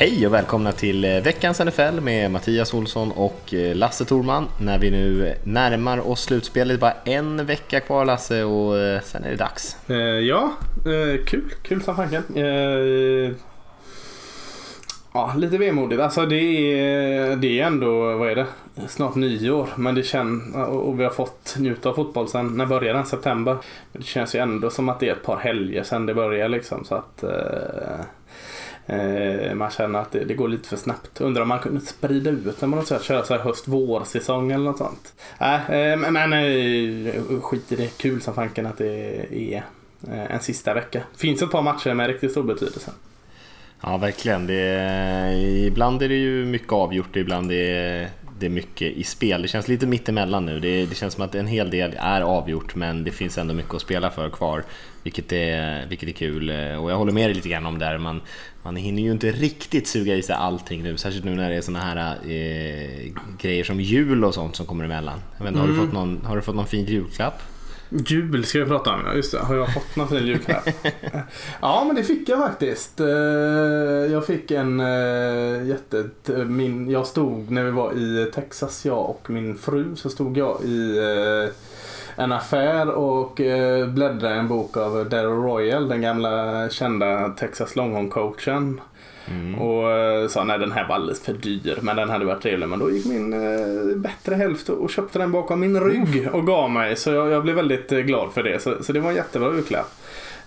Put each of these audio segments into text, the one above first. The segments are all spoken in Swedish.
Hej och välkomna till eh, veckans NFL med Mattias Olsson och eh, Lasse Thorman. När vi nu eh, närmar oss slutspelet, bara en vecka kvar Lasse och sen är det dags. Eh, ja, eh, kul. Kul som fanken. Eh, ja, lite vemodigt. Alltså det är, det är ändå, vad är det? Snart nyår. Men det känns, och vi har fått njuta av fotboll sen, när började den? September. Men det känns ju ändå som att det är ett par helger sen det började. liksom. Så att Eh, Eh, man känner att det, det, går lite för snabbt. Undrar om man kunde sprida ut det på något sätt. Köra så här höst-vår-säsong eller något sånt. Äh, men äh, skit i det. Kul som fanken att det är en sista vecka. Finns ett par matcher med riktigt stor betydelse. Ja, verkligen. Det är, ibland är det ju mycket avgjort, ibland är det är mycket i spel. Det känns lite mittemellan nu. Det, det känns som att en hel del är avgjort men det finns ändå mycket att spela för kvar. Vilket är, vilket är kul. Och jag håller med dig lite grann om det här. Man, man hinner ju inte riktigt suga i sig allting nu. Särskilt nu när det är såna här eh, grejer som jul och sånt som kommer emellan. Jag vet inte, mm. har, du fått någon, har du fått någon fin julklapp? Jul ska vi prata om, ja just det. Har jag fått någon fin julklapp? ja men det fick jag faktiskt. Eh, jag fick en eh, jätte... Eh, min, jag stod när vi var i Texas, jag och min fru, så stod jag i en affär och bläddrade en bok av Daryl Royal, den gamla kända Texas Longhorn-coachen. Mm. Och eh, sa nej den här var alldeles för dyr men den hade varit trevlig. Men då gick min eh, bättre hälft och köpte den bakom min rygg och gav mig. Så jag, jag blev väldigt eh, glad för det. Så, så det var en jättebra julklapp.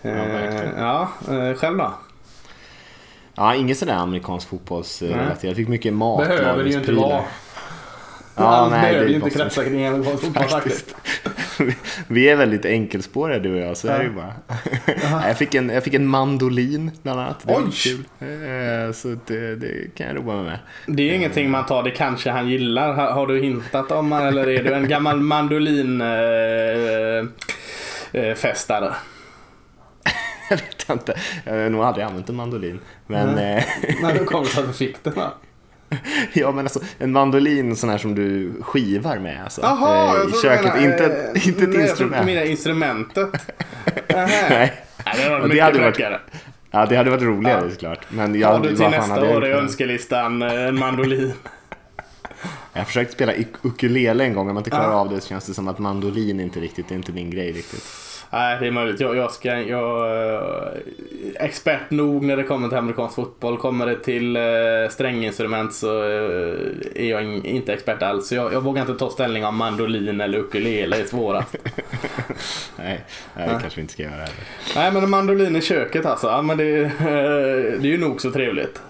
Ja, eh, ja eh, själv då? Ja, inget sådär amerikansk fotbollsrelaterat. Jag fick mycket mat. Behöver det ju inte vara. Ja, Allt behöver ju inte kretsa kring amerikansk fotboll faktiskt. Vi är väldigt enkelspåriga du och jag, så ja. är det ju bara. jag, fick en, jag fick en mandolin bland annat. Det Oj! Kul. Eh, så det, det, kan jag roa mig med. Det är ingenting man tar, det kanske han gillar. Har du hintat om eller är du en gammal mandolinfestare? Äh, äh, jag vet inte. Jag har nog aldrig använt en mandolin. Men... Nej, Nej då kom det att du fick den. ja men alltså en mandolin sån här som du skivar med alltså. Jaha, eh, I köket, menar, inte, eh, inte ett nej, instrument. Jag menar instrumentet. nej. nej, det mycket hade varit, Ja det hade varit roligare ja. såklart. Men jag, Har du till nästa år i önskelistan eh, en mandolin? Jag har försökt spela ukulele en gång, om man inte klarar ja. av det så känns det som att mandolin inte riktigt, det är inte min grej riktigt. Nej, det är möjligt. Jag, jag ska, jag är expert nog när det kommer till amerikansk fotboll. Kommer det till uh, stränginstrument så uh, är jag in, inte expert alls. Så jag, jag, vågar inte ta ställning om mandolin eller ukulele är svårast. nej, nej, det kanske vi inte ska göra heller. Nej, men en mandolin i köket alltså. Ja, men det, uh, det är ju nog så trevligt.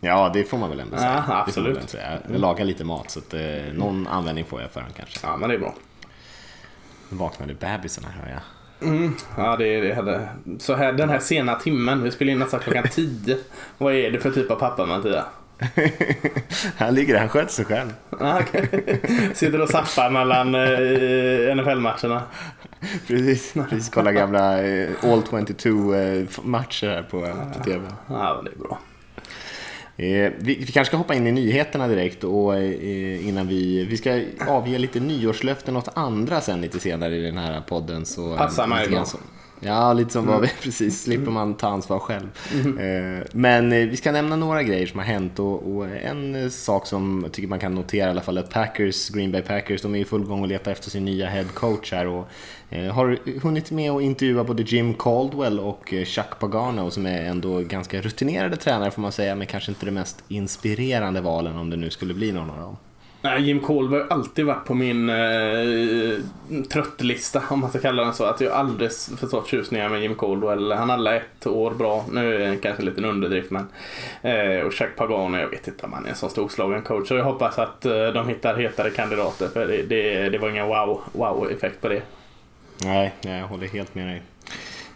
Ja, det får man väl ändå säga. Ja, absolut. Det säga. Jag lagar lite mat så att, eh, någon användning får jag för den kanske. Ja, men det är bra. Nu vaknade bebisen här hör jag. Mm. Ja, det, det hade... Så här, den här sena timmen, vi spelar in nästan klockan 10. Vad är det för typ av pappa Mattias? han ligger han sköter sig själv. Ah, okay. Sitter och zappar mellan eh, NFL-matcherna. Precis, precis kolla gamla eh, All 22 eh, här på, på TV. Ja, det är bra. Eh, vi, vi, kanske ska hoppa in i nyheterna direkt och eh, innan vi, vi ska avge lite nyårslöften åt andra sen lite senare i den här podden. Så, Passar mig bra. Ja, lite som mm. vad vi, precis, slipper man ta ansvar själv. Mm. Eh, men eh, vi ska nämna några grejer som har hänt och, och, en eh, sak som jag tycker man kan notera i alla fall att Packers, Green Bay Packers, de är i full gång och letar efter sin nya head coach här och har hunnit med att intervjua både Jim Caldwell och Chuck Pagano som är ändå ganska rutinerade tränare får man säga, men kanske inte det mest inspirerande valen om det nu skulle bli någon av dem. Nej, Jim Colver har alltid varit på min eh, tröttlista om man ska kalla den så. Att jag har aldrig förstått tjusningar med Jim Caldwell. Han hade ett år bra. Nu är det kanske en liten underdrift men. Eh, och Chuck Pagano, jag vet inte om han är en sån storslagen coach. Så jag hoppas att eh, de hittar hetare kandidater. För det, det, det var ingen wow, wow effekt på det. Nej, jag håller helt med dig.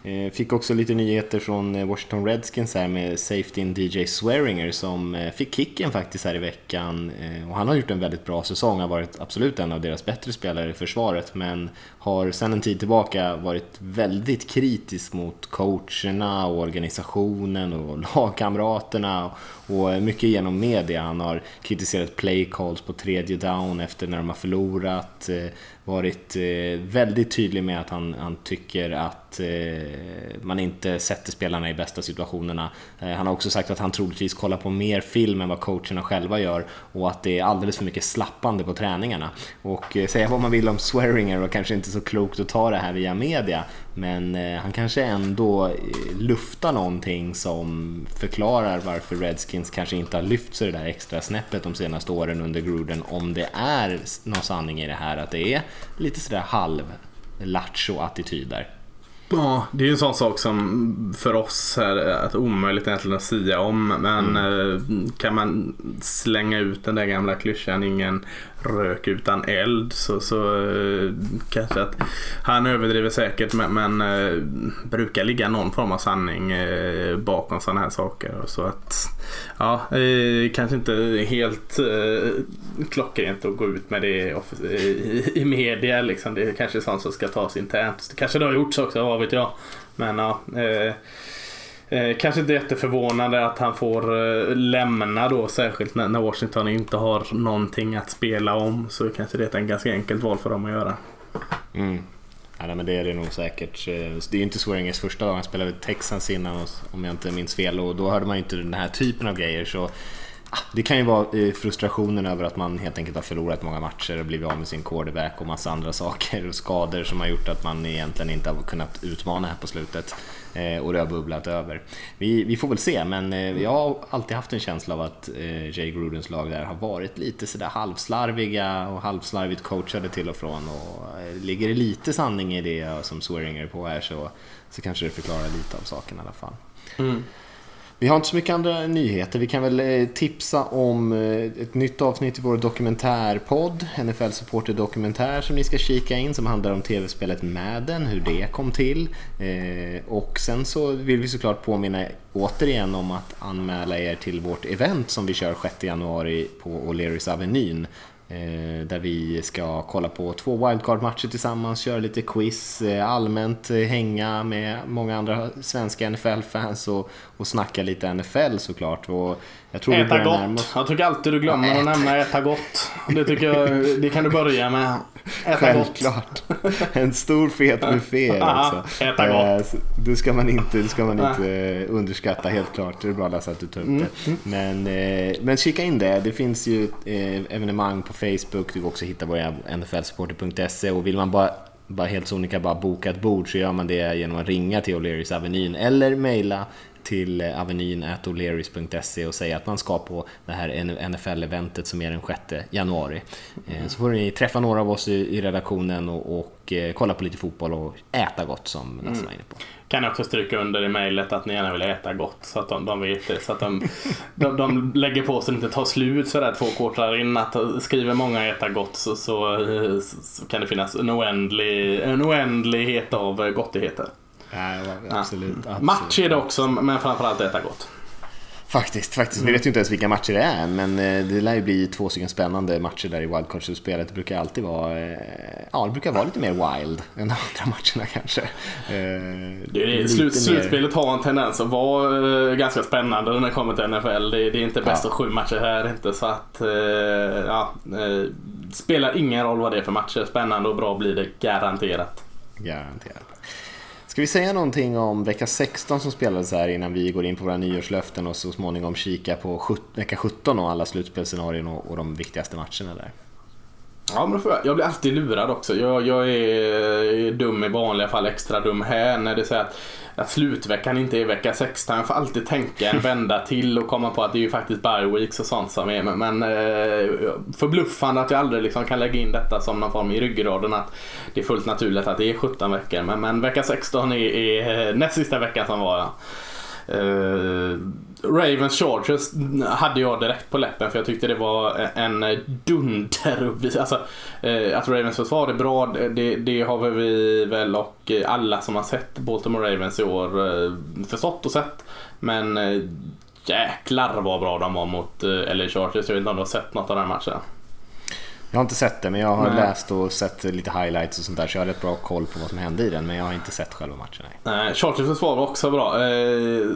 Eh, fick också lite nyheter från eh, Washington Redskins här med safety DJ Swearinger som eh, fick kicken faktiskt här i veckan. Och han har gjort en väldigt bra säsong, har varit absolut en av deras bättre spelare i försvaret men har sedan en tid tillbaka varit väldigt kritisk mot coacherna och organisationen och lagkamraterna och eh, mycket genom media. Han har kritiserat play calls på tredje down efter när de har förlorat eh, varit eh, väldigt tydlig med att han, han tycker att man inte sätter spelarna i bästa situationerna. Han har också sagt att han troligtvis kollar på mer film än vad coacherna själva gör och att det är alldeles för mycket slappande på träningarna. Och säga vad man vill om Swearinger och kanske inte så klokt att ta det här via media men eh, han kanske ändå eh, luftar någonting som förklarar varför Redskins kanske inte har lyft sig det där extra snäppet de senaste åren under Gruden om det är någon sanning i det här att det är lite sådär halv lattjo-attityder. Ja, det är ju en sån sak som för oss är omöjligt egentligen att säga om. Men mm. Eh, kan man slänga ut den där gamla klyschan ingen rök utan eld så, så uh, kanske att han överdriver säkert men, men uh, brukar ligga någon form av sanning bakom sådana här saker. Så att ja, eh, kanske inte helt eh, klockrent att gå ut med det i, i media liksom. Det är kanske sånt som ska tas internt. Det kanske det har gjorts också, vad vet jag. Men ja. Eh, eh, kanske inte jätteförvånande att han får eh, lämna då särskilt när, när, Washington inte har någonting att spela om så kanske det är ett ganska enkelt val för dem att göra. Mm. Nej, men det är det nog säkert. Eh, det är inte Swearingers första dag, han spelade Texans innan om jag inte minns fel och då hörde man ju inte den här typen av grejer. Så ah, det kan ju vara eh, frustrationen över att man helt enkelt har förlorat många matcher och blivit av med sin quarterback och massa andra saker och skador som har gjort att man egentligen inte har kunnat utmana här på slutet Eh, och det har bubblat över. Vi, vi får väl se, men eh, jag har alltid haft en känsla av att eh, Jay Grudens lag där har varit lite sådär halvslarviga och halvslarvigt coachade till och från och eh, ligger det lite sanning i det som Swearinger på här så, så kanske det förklarar lite av saken i alla fall. Mm. Vi har inte så mycket andra nyheter. Vi kan väl eh, tipsa om eh, ett nytt avsnitt i vår dokumentärpodd, NFL Supporter Dokumentär, som ni ska kika in, som handlar om tv-spelet Madden, hur det kom till. Eh, och sen så vill vi såklart påminna återigen om att anmäla er till vårt event som vi kör 6 januari på O'Learys Avenyn där vi ska kolla på två wildcard-matcher tillsammans, köra lite quiz, eh, allmänt eh, hänga med många andra svenska NFL-fans och, och snacka lite NFL såklart. Och jag tror äta gott. Oss... Jag tycker alltid du glömmer ja, att nämna äta gott. Det, tycker jag, det kan du börja med. Äta Självklart. Gott. En stor fet buffé också. Äta gott. Det ska man inte, det ska man inte underskatta helt klart. Det är bra Lasse att du tar upp mm. det. Men, men kika in det. Det finns ju evenemang på Facebook. Du kan också hitta vår nflsupporter.se och vill man bara bara helt sonika bara boka ett bord så gör man det genom att ringa till O'Learys Avenyn eller mejla till avenyn.o'learys.se och säga att man ska på det här NFL-eventet som är den 6 januari. Mm. Så får ni träffa några av oss i redaktionen och, och eh, kolla på lite fotboll och äta gott som Lasse mm. var inne på. Kan jag också stryka under i mejlet att ni gärna vill äta gott så att de, de vet det. Så att de, de, de lägger på så det inte tar slut sådär två quartrar in. Att skriver många äta gott så, så, så, kan det finnas en, oändlig, en oändlighet av gottigheter. Nej, absolut, absolut. Match är det också, men framförallt äta gott. Faktiskt, faktiskt. Vi vet ju inte ens vilka matcher det är, men eh, det lär ju bli två stycken spännande matcher där i wildcard-slutspelet. Det brukar alltid vara, eh, ja, det brukar vara lite mer wild än de andra matcherna kanske. Eh, det är, slut, mer... Slutspelet har en tendens att vara ganska spännande när det kommer till NFL. Det, det är inte bäst ja. av sju matcher här inte, så att, ja, spelar ingen roll vad det är för matcher. Spännande och bra blir det garanterat. Garanterat. Ska vi säga någonting om vecka 16 som spelades här innan vi går in på våra nyårslöften och så småningom kika på vecka 17 och alla slutspelsscenarion och, de viktigaste matcherna där? Ja, men jag. jag blir alltid lurad också. Jag, jag är dum i vanliga fall, extra dum här när det säger att, att slutveckan inte är vecka 16. Jag får alltid tänka en vända till och komma på att det är ju faktiskt bye weeks och sånt som är. Men, men eh, förbluffande att jag aldrig liksom kan lägga in detta som någon form i ryggraden att det är fullt naturligt att det är 17 veckor. Men, men vecka 16 är, är eh, näst sista veckan som var. Ja. Uh, Ravens Chargers hade jag direkt på läppen för jag tyckte det var en dunder... Alltså, eh, att Ravens försvar är bra, det, det har vi väl och alla som har sett Baltimore Ravens i år eh, förstått och sett. Men eh, jäklar vad bra de var mot LA Chargers. Jag vet inte om du har sett något av den matchen? Jag har inte sett det, men jag har Nej. läst och sett lite highlights och sånt där, så jag har rätt bra koll på vad som hände i den, men jag har inte sett själva matchen. Nej, Chargers försvar var också bra. Eh,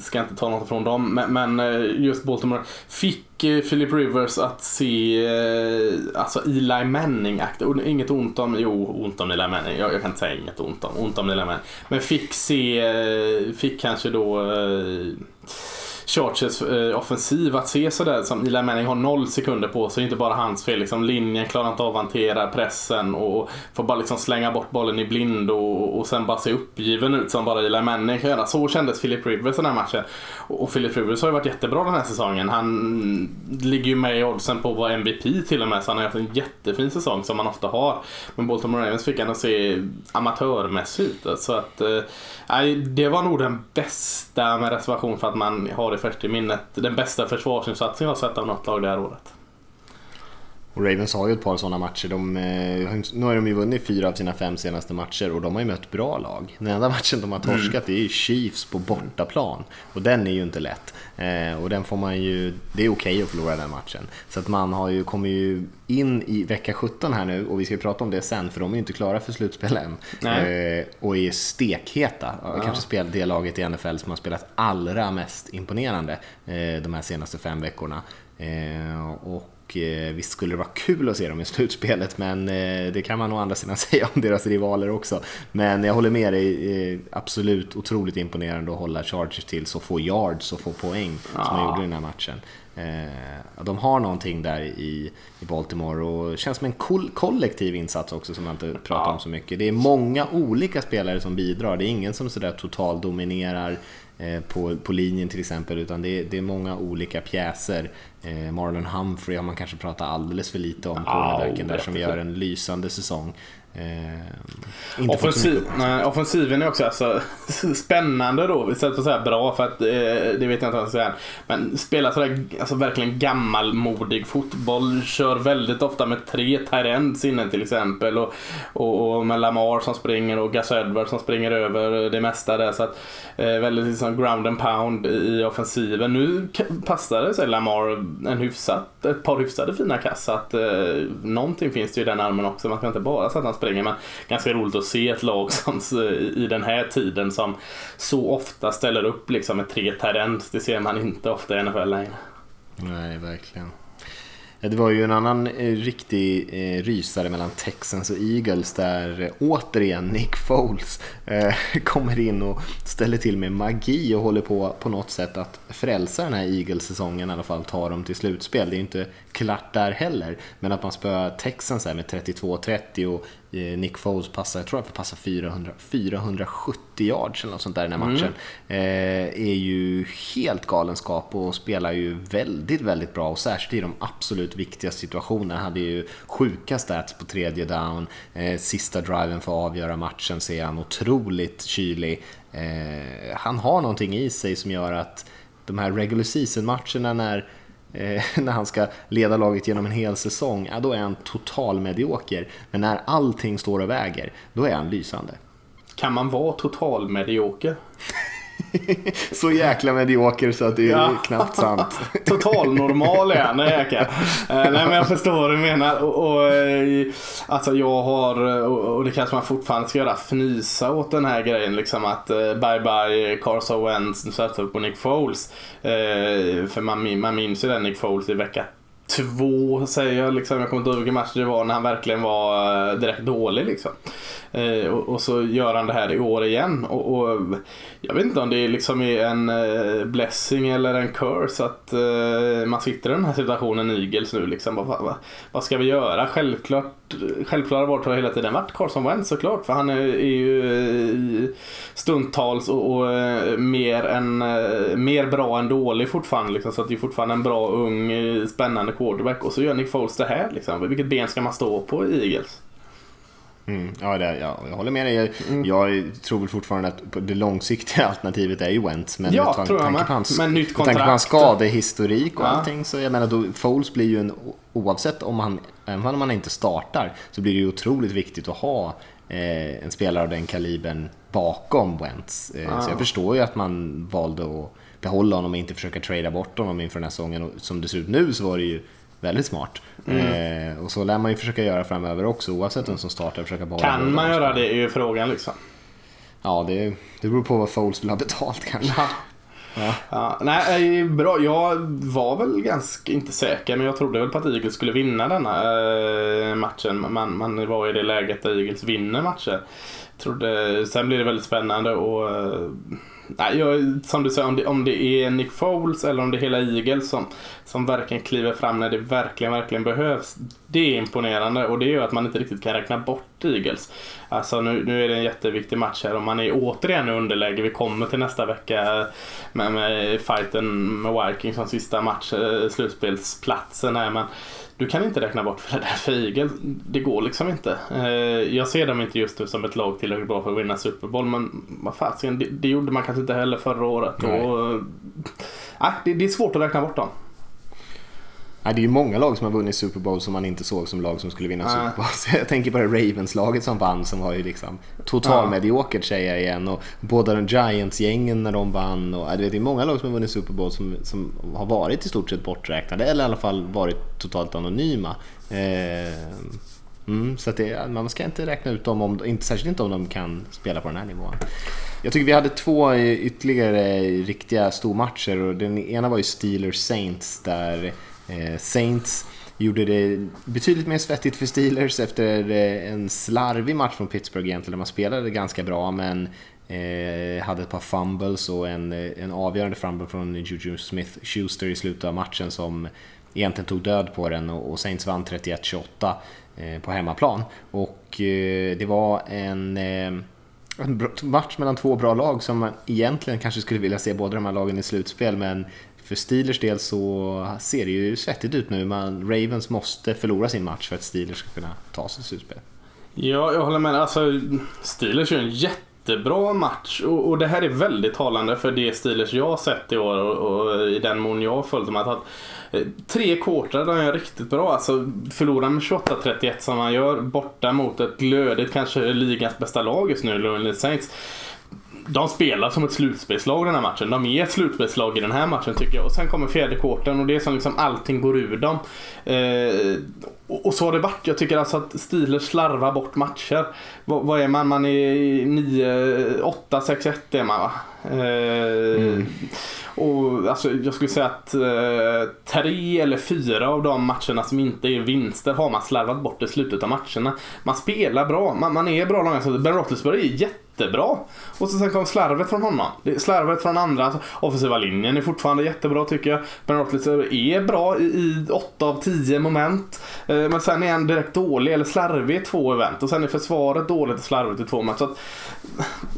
ska inte ta något från dem, men, men eh, just Baltimore fick eh, Philip Rivers att se eh, alltså Eli Manning aktigt. Inget ont om, jo ont om Eli Manning, jag, jag, kan inte säga inget ont om, ont om Eli Manning. Men fick se, eh, fick kanske då eh, Chargers eh, offensiv att se sådär som Eli Manning har noll sekunder på sig. Inte bara hans fel. Liksom, linjen klarar inte av att hantera pressen och får bara liksom slänga bort bollen i blind och, och sen bara se uppgiven ut som bara Eli Manning kan göra. Så kändes Philip Rivers den här matchen. Och, och Philip Rivers har ju varit jättebra den här säsongen. Han ligger ju med i oddsen på att vara MVP till och med. Så han har haft en jättefin säsong som man ofta har. Men Baltimore Ravens fick ändå se amatörmässig ut. Så att, eh, det var nog den bästa med reservation för att man har det först i minnet. Den bästa försvarsinsatsen jag har sett av något lag det här året. Och Ravens har ju ett par sådana matcher. De, eh, nu har de ju vunnit fyra av sina fem senaste matcher och de har ju mött bra lag. Den enda matchen de har torskat mm. är ju Chiefs på bortaplan. Och den är ju inte lätt. Eh, och den får man ju, det är okej okay att förlora den matchen. Så att man har ju, kommer ju in i vecka 17 här nu och vi ska prata om det sen för de är ju inte klara för slutspel än. Eh, och är stekheta. Ja. Kanske spel, det laget i NFL som har spelat allra mest imponerande eh, de här senaste fem veckorna. Eh, och eh, visst skulle det vara kul att se dem i slutspelet, men eh, det kan man å andra sidan säga om deras rivaler också. Men jag håller med dig, absolut otroligt imponerande att hålla Chargers till så få yards och få poäng ja. som de gjorde i den här matchen. de har någonting där i, Baltimore och känns som en cool, kollektiv insats också som man inte pratar ja. om så mycket. Det är många olika spelare som bidrar, det är ingen som sådär totaldominerar Eh, på, på linjen till exempel, utan det är, det är många olika pjäser. Eh, Marlon Humphrey har man kanske pratat alldeles för lite om, cornerbacken där som gör en lysande säsong. Eh, Offensiv, nej, offensiven är också alltså, spännande då, istället för att säga bra, för att eh, det vet jag inte vad jag ska säga. Men spelar sådär alltså, verkligen gammalmodig fotboll, kör väldigt ofta med tre tight inne till exempel. Och, och, och, med Lamar som springer och Gus Edwards som springer över det mesta där. Så att, eh, väldigt liksom ground and pound i offensiven. Nu passade sig Lamar en hyfsat, ett par hyfsade fina kast. Så att eh, någonting finns det ju i den armen också. Man kan inte bara sätta springer. Men ganska roligt att se ett lag som i den här tiden som så ofta ställer upp liksom med tre terrens. Det ser man inte ofta i NFL längre. Nej, verkligen. Det var ju en annan eh, riktig eh, rysare mellan Texans och Eagles där eh, återigen Nick Foles kommer in och ställer till med magi och håller på på något sätt att frälsa den här Eagles-säsongen i alla fall, ta dem till slutspel. Det är inte klart där heller, men att man spöar Texans med 32-30 och Eh, Nick Foles passar, jag tror han får passa 400, 470 yards eller något sånt där i den här mm. matchen. Mm. Eh, är ju helt galenskap och spelar ju väldigt, väldigt bra och särskilt i de absolut viktigaste situationerna. Han hade ju sjuka stats på tredje down, eh, sista driven för att avgöra matchen ser han otroligt kylig. Eh, han har någonting i sig som gör att de här regular season-matcherna när eh, när han ska leda laget genom en hel säsong, ja, då är han total medioker. Men när allting står och väger, då är han lysande. Kan man vara total medioker? så jäkla medioker så att det är ja. knappt sant. Total normal är han, jäkla. Uh, nej men jag förstår vad du menar. Och, och, uh, alltså jag har, och, det kanske man fortfarande ska göra, fnysa åt den här grejen liksom att uh, bye bye Carson Wentz, nu satsar på Nick Foles. för man, man minns ju den Nick Foles i vecka två säger jag. Liksom. Jag kommer inte ihåg vilken match det var när han verkligen var direkt dålig. Liksom. Eh, och, och, så gör han det här i år igen. Och, och jag vet inte om det liksom är en eh, blessing eller en curse att eh, man sitter i den här situationen i Eagles nu. Liksom. Vad, vad, vad ska vi göra? Självklart, självklara vart har hela tiden varit Carson Wentz såklart. För han är, är ju eh, stundtals och, och eh, mer, än, eh, mer bra än dålig fortfarande. Liksom. Så att det är fortfarande en bra, ung, spännande quarterback. Och så gör Nick Foles det här. Liksom. Vilket ben ska man stå på i Eagles? Mm, ja, det, ja, jag håller med dig. Jag, mm. jag, tror väl fortfarande att det långsiktiga alternativet är ju Wentz. Men ja, med med. På hans, men nytt kontrakt. Med tanke hans skadehistorik och ja. allting. Så jag menar, då, Foles blir ju en, oavsett om han, även om han inte startar, så blir det ju otroligt viktigt att ha eh, en spelare av den kalibern bakom Wentz. Eh, ja. Så jag förstår ju att man valde att behålla honom och inte försöka trada bort honom inför den här säsongen. Och som det ser ut nu så var det ju väldigt smart. Mm. Eh, och så lär man ju försöka göra framöver också oavsett vem som startar. Försöka behålla kan man göra det är ju frågan liksom. Ja, det, det beror på vad Foles vill ha betalt kanske. Ja. Ja, nej, bra. Jag var väl ganska, inte säker, men jag trodde väl på att Eagles skulle vinna denna äh, matchen. Man, man var i det läget där Eagles vinner matcher. Trodde, sen blir det väldigt spännande och Nej, jag, som du säger, om det, om det är Nick Foles eller om det är hela Eagles som, som verkligen kliver fram när det verkligen, verkligen behövs. Det är imponerande och det gör att man inte riktigt kan räkna bort Eagles. Alltså nu, nu är det en jätteviktig match här och man är återigen i underläge. Vi kommer till nästa vecka med, med fighten med Vikings som sista match, eh, slutspelsplatsen här. Men du kan inte räkna bort Philadelphia Eagles. Det går liksom inte. Eh, jag ser dem inte just nu som ett lag tillräckligt bra för att vinna Super Bowl, men vad fasiken, det, det, gjorde man kanske inte heller förra året. Nej. Och, äh, det, det är svårt att räkna bort dem. Ja, det är ju många lag som har vunnit Super Bowl som man inte såg som lag som skulle vinna ja. Super Bowl. Så jag tänker på det Ravens-laget som vann som var ju liksom total ja. mediokert säger jag igen. Och båda de Giants-gängen när de vann. Och, det är många lag som har vunnit Super Bowl som, som har varit i stort sett borträknade eller i alla fall varit totalt anonyma. Eh, mm, så det, man ska inte räkna ut dem, om, inte, särskilt inte om de kan spela på den här nivån. Jag tycker vi hade två ytterligare riktiga stormatcher och den ena var ju Steelers Saints där Eh, Eh, Saints gjorde det betydligt mer svettigt för Steelers efter eh, en slarvig match från Pittsburgh egentligen, där man spelade ganska bra men eh, hade ett par fumbles och en, en avgörande fumble från Juju Smith-Schuster i slutet av matchen som egentligen tog död på den och, Saints vann 31-28 på hemmaplan. Och det var en en match mellan två bra lag som man egentligen kanske skulle vilja se båda de här lagen i slutspel men för Steelers del så ser det ju svettigt ut nu. Man, Ravens måste förlora sin match för att Steelers ska kunna ta sig till slutspel. Ja, jag håller med. Alltså, Steelers är en jättebra match och, och, det här är väldigt talande för det Steelers jag har sett i år och, och i den mån jag har följt dem. Att, att, eh, tre quartrar de är riktigt bra. Alltså förlorar med 28-31 som man gör borta mot ett glödigt, kanske ligans bästa lag just nu, New Saints de spelar som ett slutspelslag den här matchen. De är ett slutspelslag i den här matchen tycker jag. Och sen kommer fjärde korten och det är som liksom allting går ur dem. Eh, och, så har det varit. Jag tycker alltså att Steelers slarvar bort matcher. V vad är man? Man är 9, 8, 6, 1 är man va? Eh, mm. Och alltså, jag skulle säga att eh, tre eller fyra av de matcherna som inte är vinster har man slarvat bort i slutet av matcherna. Man spelar bra, man, man är bra långa Ben Roethlisberger är jättebra. Och så sen kom slarvet från honom. Slarvet från andra. Alltså, offensiva linjen är fortfarande jättebra tycker jag. Ben Roethlisberger är bra i, i 8 av 10 moment. Eh, men sen är han direkt dålig eller slarvig i två event. Och sen är försvaret dåligt och slarvigt i två matcher. Så att,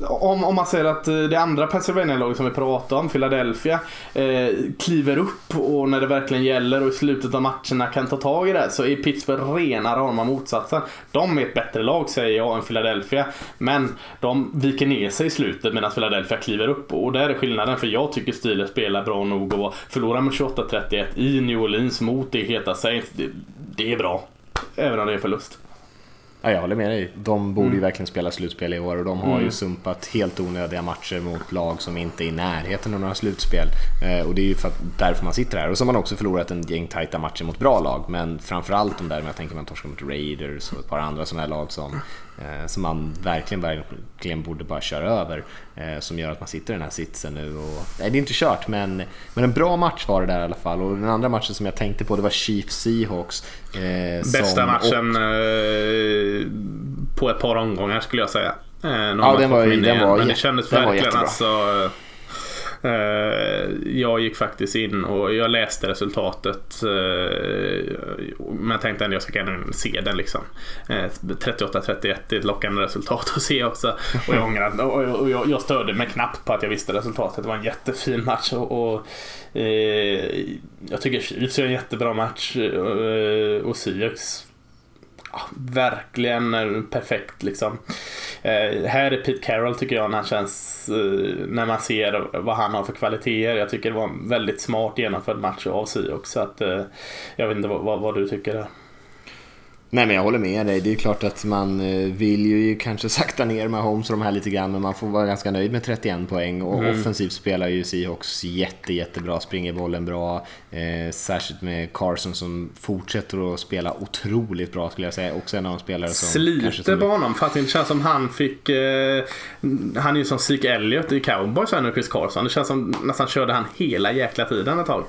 om, om man säger att eh, det andra Pennsylvania-laget som vi pratade om, Philadelphia, eh, kliver upp och när det verkligen gäller och i slutet av matcherna kan ta tag i det så är Pittsburgh rena rama motsatsen. De är ett bättre lag säger jag än Philadelphia. Men de viker ner sig i slutet medan Philadelphia kliver upp och där är skillnaden för jag tycker Steelers spelar bra nog och förlora med 28-31 i New Orleans mot det heta Saints. Det, det är bra. Även om det är förlust. Ja, jag håller med dig. De borde mm. ju verkligen spela slutspel i år och de har mm. ju sumpat helt onödiga matcher mot lag som inte är i närheten av några slutspel. Eh, och det är ju för att, därför man sitter här. Och så har man också förlorat en gäng tajta matcher mot bra lag. Men framförallt de där, jag tänker man torskar mot Raiders och ett par andra sådana här lag som som man verkligen, verkligen borde bara köra över. Eh, som gör att man sitter i den här sitsen nu. Och, nej, det är inte kört, men, men en bra match var det där i alla fall. Och den andra matchen som jag tänkte på, det var Chiefs Seahawks. Eh, Bästa matchen och, eh, på ett par omgångar skulle jag säga. Eh, ja, den var, den var, men det kändes verkligen alltså Eh, Eh, jag gick faktiskt in och jag läste resultatet. Eh, men jag tänkte att jag ska gärna se den liksom. Eh, 38-31 är ett lockande resultat att se också. Och jag, ångrar och jag, jag störde mig knappt på att jag visste resultatet. Det var en jättefin match. Och, och jag tycker Chiefs gör en jättebra match. och Seahawks ja, verkligen perfekt liksom. Eh, här är Pete Carroll tycker jag när han känns, eh, när man ser vad han har för kvaliteter. Jag tycker det var en väldigt smart genomförd match av Seahawks. Så att, eh, jag vet inte vad, vad, vad du tycker där. Nej men jag håller med dig. Det är klart att man eh, vill ju kanske sakta ner med Holmes och de här lite grann men man får vara ganska nöjd med 31 poäng och mm. offensivt spelar ju Seahawks jätte, jättebra, springer bollen bra. Eh, särskilt med Carson som fortsätter att spela otroligt bra skulle jag säga. Också en av de spelare som... Sliter på honom för att det känns som han fick... Eh, han är ju som Zeke Elliott i Cowboys här nu, Chris Carson. Det känns som nästan körde han hela jäkla tiden ett tag.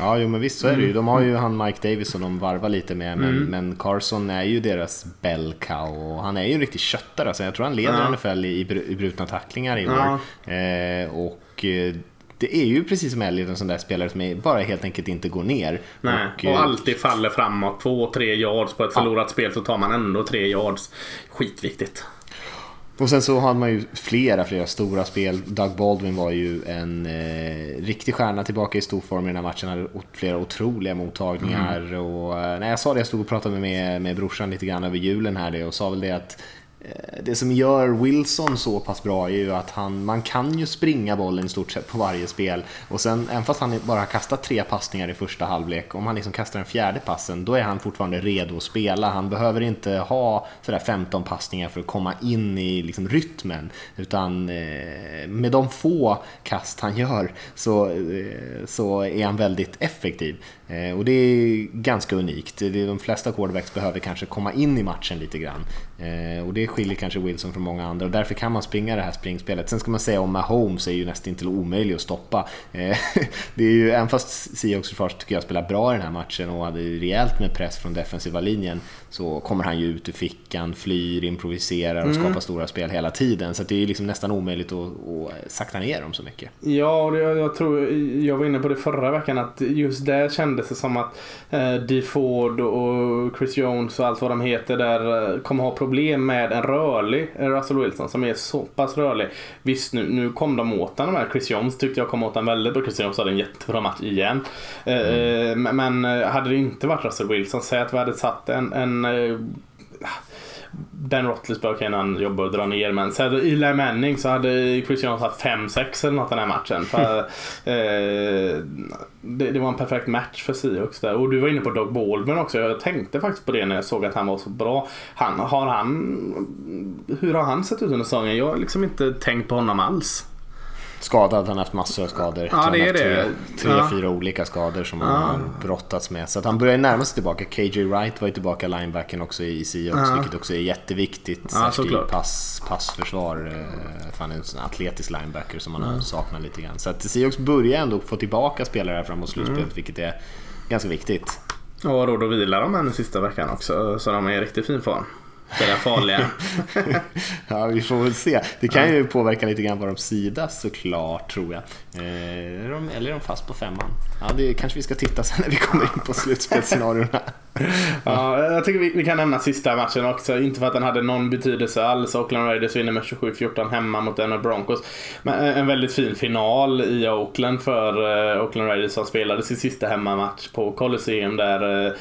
Ja, jo men visst så är det ju. De har ju han Mike Davis som de varvar lite med. Men, mm. men Carson är ju deras bell cow och han är ju en riktig köttare. Alltså, jag tror han leder ja. NFL i, i brutna tacklingar i år. Ja. Eh, och eh, det är ju precis som Elliot en sån där spelare som bara helt enkelt inte går ner. Nej, och, och eh, alltid faller framåt. Två, tre yards på ett förlorat ja. spel så tar man ändå tre yards. Skitviktigt. Och sen så hade man ju flera, flera stora spel. Doug Baldwin var ju en eh, riktig stjärna tillbaka i storform i den här matchen. Han hade flera otroliga mottagningar. Mm. Och, eh, när jag sa det, jag stod och pratade med, med brorsan lite grann över julen här det, och sa väl det att Eh, det som gör Wilson så pass bra är ju att han, man kan ju springa bollen i stort sett på varje spel och sen även fast han bara har kastat tre passningar i första halvlek, om han liksom kastar den fjärde passen då är han fortfarande redo att spela. Han behöver inte ha sådär 15 passningar för att komma in i liksom rytmen utan eh, med de få kast han gör så, eh, så är han väldigt effektiv. Eh, och det är ganska unikt. De flesta quarterbacks behöver kanske komma in i matchen lite grann. Eh, och det skiljer kanske Wilson från många andra och därför kan man springa det här springspelet. Sen ska man säga om Mahomes är ju nästan till omöjlig att stoppa. Eh, det är ju, även fast Seahawks försvar tycker jag spelar bra i den här matchen och hade rejält med press från defensiva linjen så kommer han ju ut ur fickan, flyr, improviserar och mm. skapar stora spel hela tiden. Så det är liksom nästan omöjligt att, att sakta ner dem så mycket. Ja, jag, jag tror, jag var inne på det förra veckan att just där kändes det som att eh, D. Ford och Chris Jones och allt vad de heter där eh, kommer ha problem med en rörlig Russell Wilson som är så pass rörlig. Visst, nu, nu kom de åt honom här. Chris Jones tyckte jag kom åt honom väldigt och Chris Jones hade en jättebra match igen. Eh, mm. Eh, men hade det inte varit Russell Wilson, säg att vi hade satt en, en Eh, ben Roethlisberger kan han jobba och dra ner men så hade Eli Manning så hade Chris Jones haft 5-6 eller något den här matchen. För, eh, det, det, var en perfekt match för Seahawks där. Och du var inne på Doug Baldwin också. Jag tänkte faktiskt på det när jag såg att han var så bra. Han, har han, hur har han sett ut under säsongen? Jag har liksom inte tänkt på honom alls skadad. Han har haft massor av skador. Ja, det är tre, det. Tre, ja. fyra olika skador som han har brottats med. Så att han börjar närma sig tillbaka. KJ Wright var ju tillbaka linebacken också i Seahawks, ja. vilket också är jätteviktigt. Ja, särskilt i pass, passförsvar. Eh, för han är en sån atletisk linebacker som man ja. saknar lite grann. Så att Seahawks börjar ändå få tillbaka spelare här framåt slutspelet, mm. vilket är ganska viktigt. Och råd att vila dem här nu sista veckan också, så de är i riktigt fin form. Det där farliga. ja, vi får väl se. Det kan ju påverka lite grann vad de sidas såklart, tror jag. Eh, eller är de fast på femman? Ja, det kanske vi ska titta sen när vi kommer in på slutspelsscenarierna. ja, jag tycker vi, vi, kan nämna sista matchen också. Inte för att den hade någon betydelse alls. Oakland Raiders vinner med 27-14 hemma mot Denver Broncos. Men en väldigt fin final i Oakland för uh, Oakland Raiders som spelade sin sista hemmamatch på Colosseum där uh,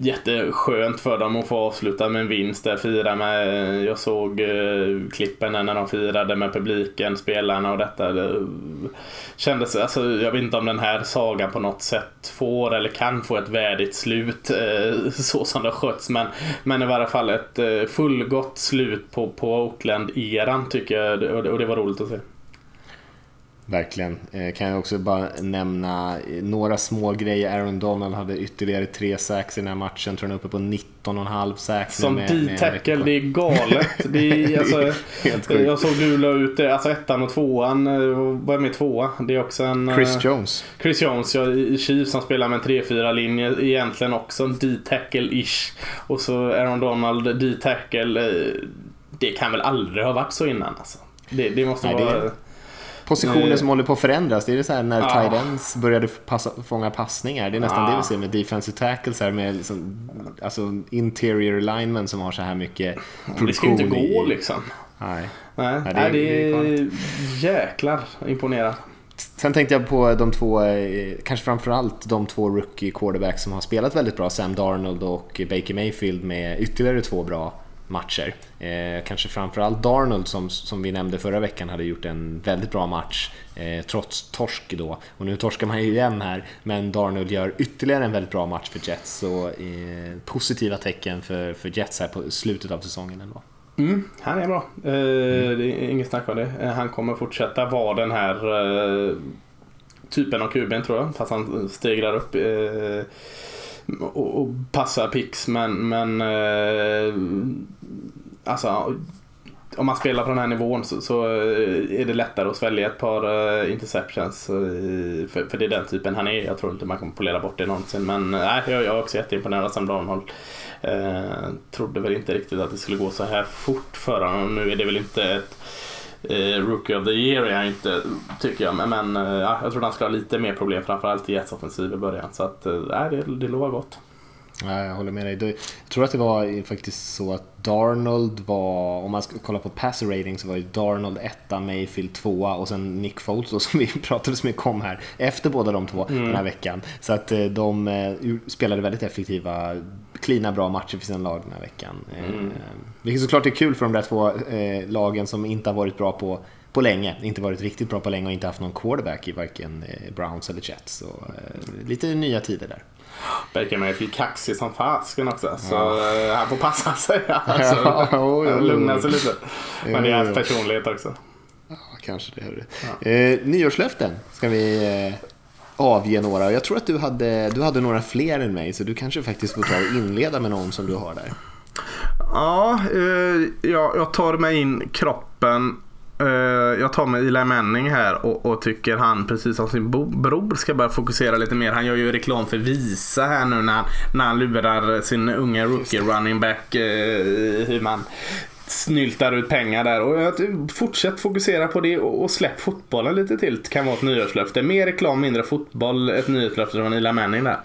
jätteskönt för dem att få avsluta med en vinst där. Fira med, jag såg eh, klippen när de firade med publiken, spelarna och detta. Det eh, kändes, alltså, jag vet inte om den här sagan på något sätt får eller kan få ett värdigt slut eh, så som det sköts. Men, men i varje fall ett eh, fullgott slut på, på Oakland-eran tycker jag och det, och det var roligt att se. Verkligen. Eh, kan jag också bara nämna några små grejer. Aaron Donald hade ytterligare tre sacks i den här matchen. Tror han är uppe på 19,5 sacks. Som D-tackle, det är galet. Det är, alltså, jag såg du la ut det. Alltså ettan och tvåan. Eh, vad är med tvåa? Det är också en... Chris eh, Jones. Chris Jones, ja, i Chiefs som spelar med en 3-4 linje. Egentligen också en D-tackle-ish. Och så Aaron Donald D-tackle. Det kan väl aldrig ha varit så innan alltså. Det, det måste Nej, vara... Det positioner eh, som håller på att förändras. Det är det så här när ah. tight ends började passa, fånga passningar. Det är nästan ah. det vi ser med defensive tackles här med liksom, alltså interior linemen som har så här mycket produktion. Det ska inte gå liksom. Nej. Nej, Nej, det, är, det är jäklar imponerande. Sen tänkte jag på de två, eh, kanske framförallt de två rookie quarterbacks som har spelat väldigt bra, Sam Darnold och Baker Mayfield med ytterligare två bra matcher. Eh, kanske framförallt Darnold som, som vi nämnde förra veckan hade gjort en väldigt bra match eh, trots torsk då. Och nu torskar man ju igen här, men Darnold gör ytterligare en väldigt bra match för Jets. Så eh, positiva tecken för, för Jets här på slutet av säsongen ändå. Mm, han är bra. Eh, det är inget snack om det. Eh, han kommer fortsätta vara den här eh, typen av kuben tror jag. Fast han stegrar upp eh, och, och passar pix. Men, men eh, alltså om man spelar på den här nivån så, så eh, är det lättare att svälja ett par uh, interceptions. Uh, för, för det är den typen han är. Jag tror inte man kommer polera bort det någonsin. Men nej, uh, jag, jag är också jätteimponerad av Sam Darnold. Uh, trodde väl inte riktigt att det skulle gå så här fort för honom. Nu är det väl inte ett uh, Rookie of the Year är han inte, tycker jag. Men, men uh, jag tror han ska ha lite mer problem, framförallt i Jets offensiv i början. Så att, uh, det, det lovar gott. Ja, jag håller med dig. Jag tror att det var faktiskt så att Darnold var, om man ska kolla på passer rating så var ju Darnold etta, Mayfield tvåa och sen Nick Foles då, som vi pratade så mycket om här efter båda de två mm. den här veckan. Så att eh, de eh, spelade väldigt effektiva, klina bra matcher för sina lag den här veckan. Eh, mm. Vilket såklart är kul för de där två lagen som inte har varit bra på på länge, inte varit riktigt bra på länge och inte haft någon quarterback i varken Browns eller Jets. Så lite nya tider där. Baker Mayfield kaxig som fasken också. Så ja. Eh, han får passa sig. Alltså, ja, oh, oh, lugna sig lite. Men det är hans personlighet också. Ja, kanske det. Ja. Eh, nyårslöften ska vi eh, avge några. Jag tror att du hade, du hade några fler än mig så du kanske faktiskt får ta och inleda med någon som du har där. Ja, eh, jag, jag tar mig in kroppen Eh, jag tar med Eli Manning här och, och, tycker han precis som sin bror ska börja fokusera lite mer. Han gör ju reklam för Visa här nu när, när han lurar sin unga rookie running back Eh, hur man snyltar ut pengar där. Och jag, fortsätt fokusera på det och, och släpp fotbollen lite till. Det kan vara ett nyårslöfte. Mer reklam, mindre fotboll. Ett nyårslöfte från Eli Manning där.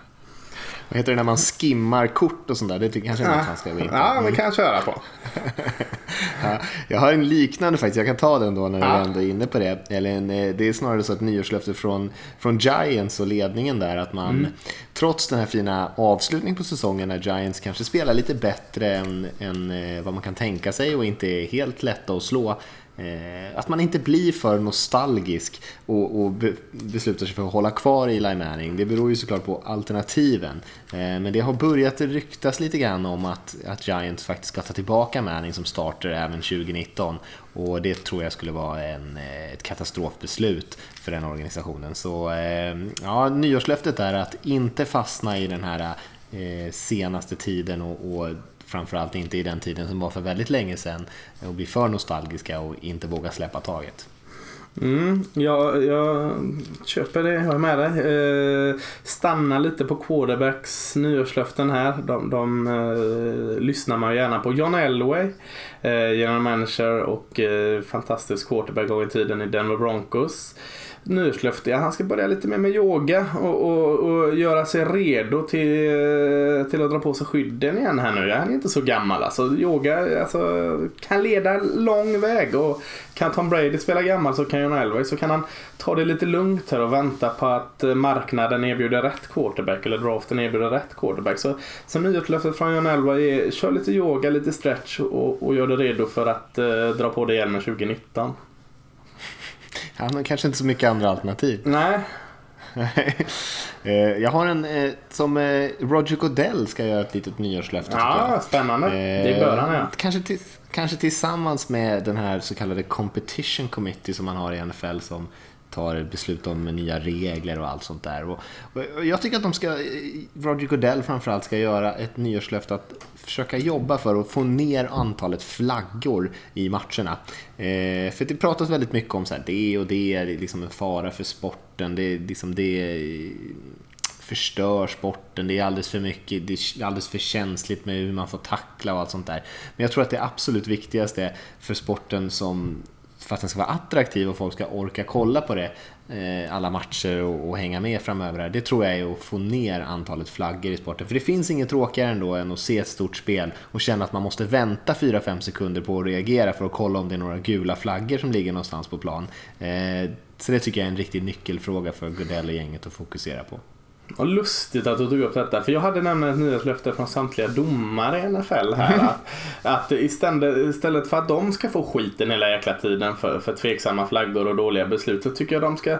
Vad heter det när man skimmar kort och sånt där? Det kanske är något han ska gå in på. Ja, det kan jag köra på. ja, jag har en liknande faktiskt, jag kan ta den då när ja. du ändå är inne på det. Eller en, eh, det är snarare så att nyårslöfte från, från Giants och ledningen där att man mm. trots den här fina avslutningen på säsongen när Giants kanske spelar lite bättre än, än eh, vad man kan tänka sig och inte är helt lätta att slå Eh, att man inte blir för nostalgisk och, och be, beslutar sig för att hålla kvar Eli Manning. Det beror ju såklart på alternativen. Eh, men det har börjat ryktas lite grann om att, att Giants faktiskt ska ta tillbaka Manning som starter även 2019. Och det tror jag skulle vara en, eh, ett katastrofbeslut för den organisationen. Så eh, ja, nyårslöftet är att inte fastna i den här eh, senaste tiden och, och framförallt inte i den tiden som var för väldigt länge sedan och bli för nostalgiska och inte våga släppa taget. Mm, jag, jag köper det, jag är med dig. Eh, stanna lite på quarterbacks nyårslöften här. De, de eh, lyssnar man gärna på. John Elway, eh, general manager och eh, fantastisk quarterback gång i tiden i Denver Broncos nyårslöfte. Han ska börja lite mer med yoga och, och, och, göra sig redo till, till att dra på sig skydden igen här nu. Han är inte så gammal alltså. Yoga alltså, kan leda lång väg och kan Tom Brady spela gammal så kan John Elway så kan han ta det lite lugnt här och vänta på att eh, marknaden erbjuder rätt quarterback eller draften erbjuder rätt quarterback. Så, så nyårslöftet från John Elway är kör lite yoga, lite stretch och, och gör dig redo för att eh, dra på dig hjälmen 2019. Han har kanske inte så mycket andra alternativ. Nej. Eh, jag har en eh, som eh, Roger Goodell ska göra ett litet nyårslöfte. Ja, spännande. Det bör han ja. Kanske, till, kanske tillsammans med den här så kallade Competition Committee som man har i NFL som tar beslut om nya regler och allt sånt där. Och, och jag tycker att de ska, Roger Goodell framförallt ska göra ett nyårslöfte att försöka jobba för att få ner antalet flaggor i matcherna. Eh, för det pratas väldigt mycket om så här, det och det är liksom en fara för sporten, det, liksom, det förstör sporten, det är alldeles för mycket, det är alldeles för känsligt med hur man får tackla och allt sånt där. Men jag tror att det absolut viktigaste för sporten som för att den ska vara attraktiv och folk ska orka kolla på det eh, alla matcher och, och, hänga med framöver här, det tror jag är att få ner antalet flaggor i sporten. För det finns inget tråkigare ändå än att se ett stort spel och känna att man måste vänta 4-5 sekunder på att reagera för att kolla om det är några gula flaggor som ligger någonstans på plan. Eh, så det tycker jag är en riktig nyckelfråga för Goodell och gänget att fokusera på. Och lustigt att du tog upp detta, för jag hade nämligen ett nyhetslöfte från samtliga domare i NFL här. att, att istället, istället för att de ska få skiten hela jäkla tiden för, för tveksamma flaggor och dåliga beslut så tycker jag de ska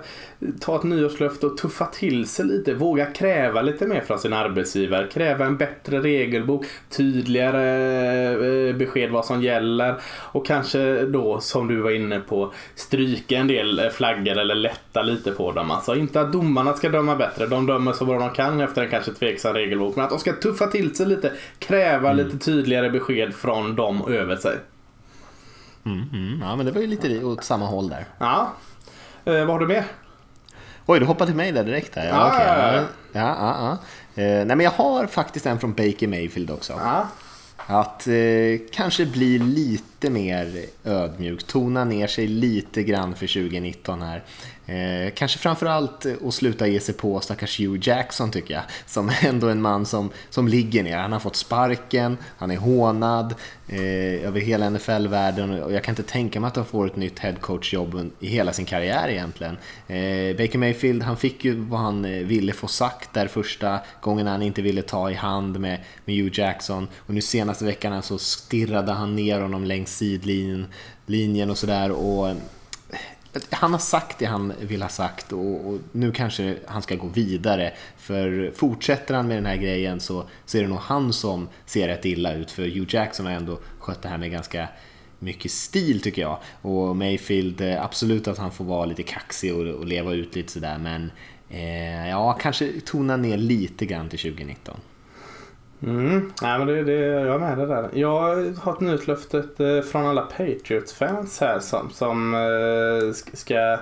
ta ett nyårslöfte och tuffa till sig lite. Våga kräva lite mer från sin arbetsgivare. Kräva en bättre regelbok, tydligare eh, besked vad som gäller och kanske då som du var inne på stryka en del flaggor eller lätta lite på dem. Alltså inte att domarna ska döma bättre, de dömer så bra de kan efter en kanske tveksam regelbok. Men att de ska tuffa till sig lite, kräva mm. lite tydligare besked från dem över sig. Mm, mm. Ja men det var ju lite åt samma håll där. Ja. Eh, vad har du mer? Oj, du hoppade till mig där direkt här. Ja, ja, okay. ja, ja. ja, ja, ja. Eh, nej men jag har faktiskt en från Baker Mayfield också. Ja. Att eh, kanske bli lite mer ödmjuk, tona ner sig lite grann för 2019 här. Eh, kanske framförallt eh, att sluta ge sig på stackars Hugh Jackson tycker jag. Som ändå en man som, som ligger ner. Han har fått sparken, han är hånad eh, över hela NFL-världen och jag kan inte tänka mig att han får ett nytt headcoach-jobb i hela sin karriär egentligen. Eh, Baker Mayfield, han fick ju vad han eh, ville få sagt där första gången han inte ville ta i hand med, med Hugh Jackson och nu senaste veckan så stirrade han ner honom längs sidlinjen linjen och sådär och eh, han har sagt det han vill ha sagt och, och, nu kanske han ska gå vidare. För fortsätter han med den här grejen så, så är det nog han som ser rätt illa ut. För Hugh Jackson har ändå skött det här med ganska mycket stil tycker jag. Och Mayfield, eh, absolut att han får vara lite kaxig och, och leva ut lite sådär men eh, ja, kanske tona ner lite grann till 2019. Mm. Nej, men det, det, jag är med det där. Jag har ett nytt löfte eh, från alla Patriots-fans här som, som eh, ska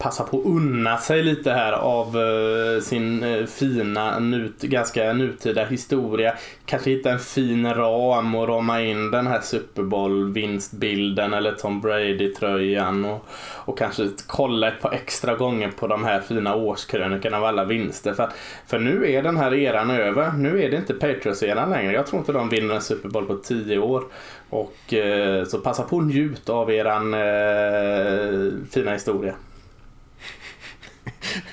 passa på att unna sig lite här av eh, sin eh, fina, nut, ganska nutida historia. Kanske hitta en fin ram och rama in den här Super Bowl-vinstbilden eller Tom Brady-tröjan och, och kanske kolla ett par extra gånger på de här fina årskrönikorna av alla vinster. För, för nu är den här eran över. Nu är det inte Patriots-eran längre. Jag tror inte de vinner en Super Bowl på tio år. Och eh, så passa på att njuta av eran eh, fina historia.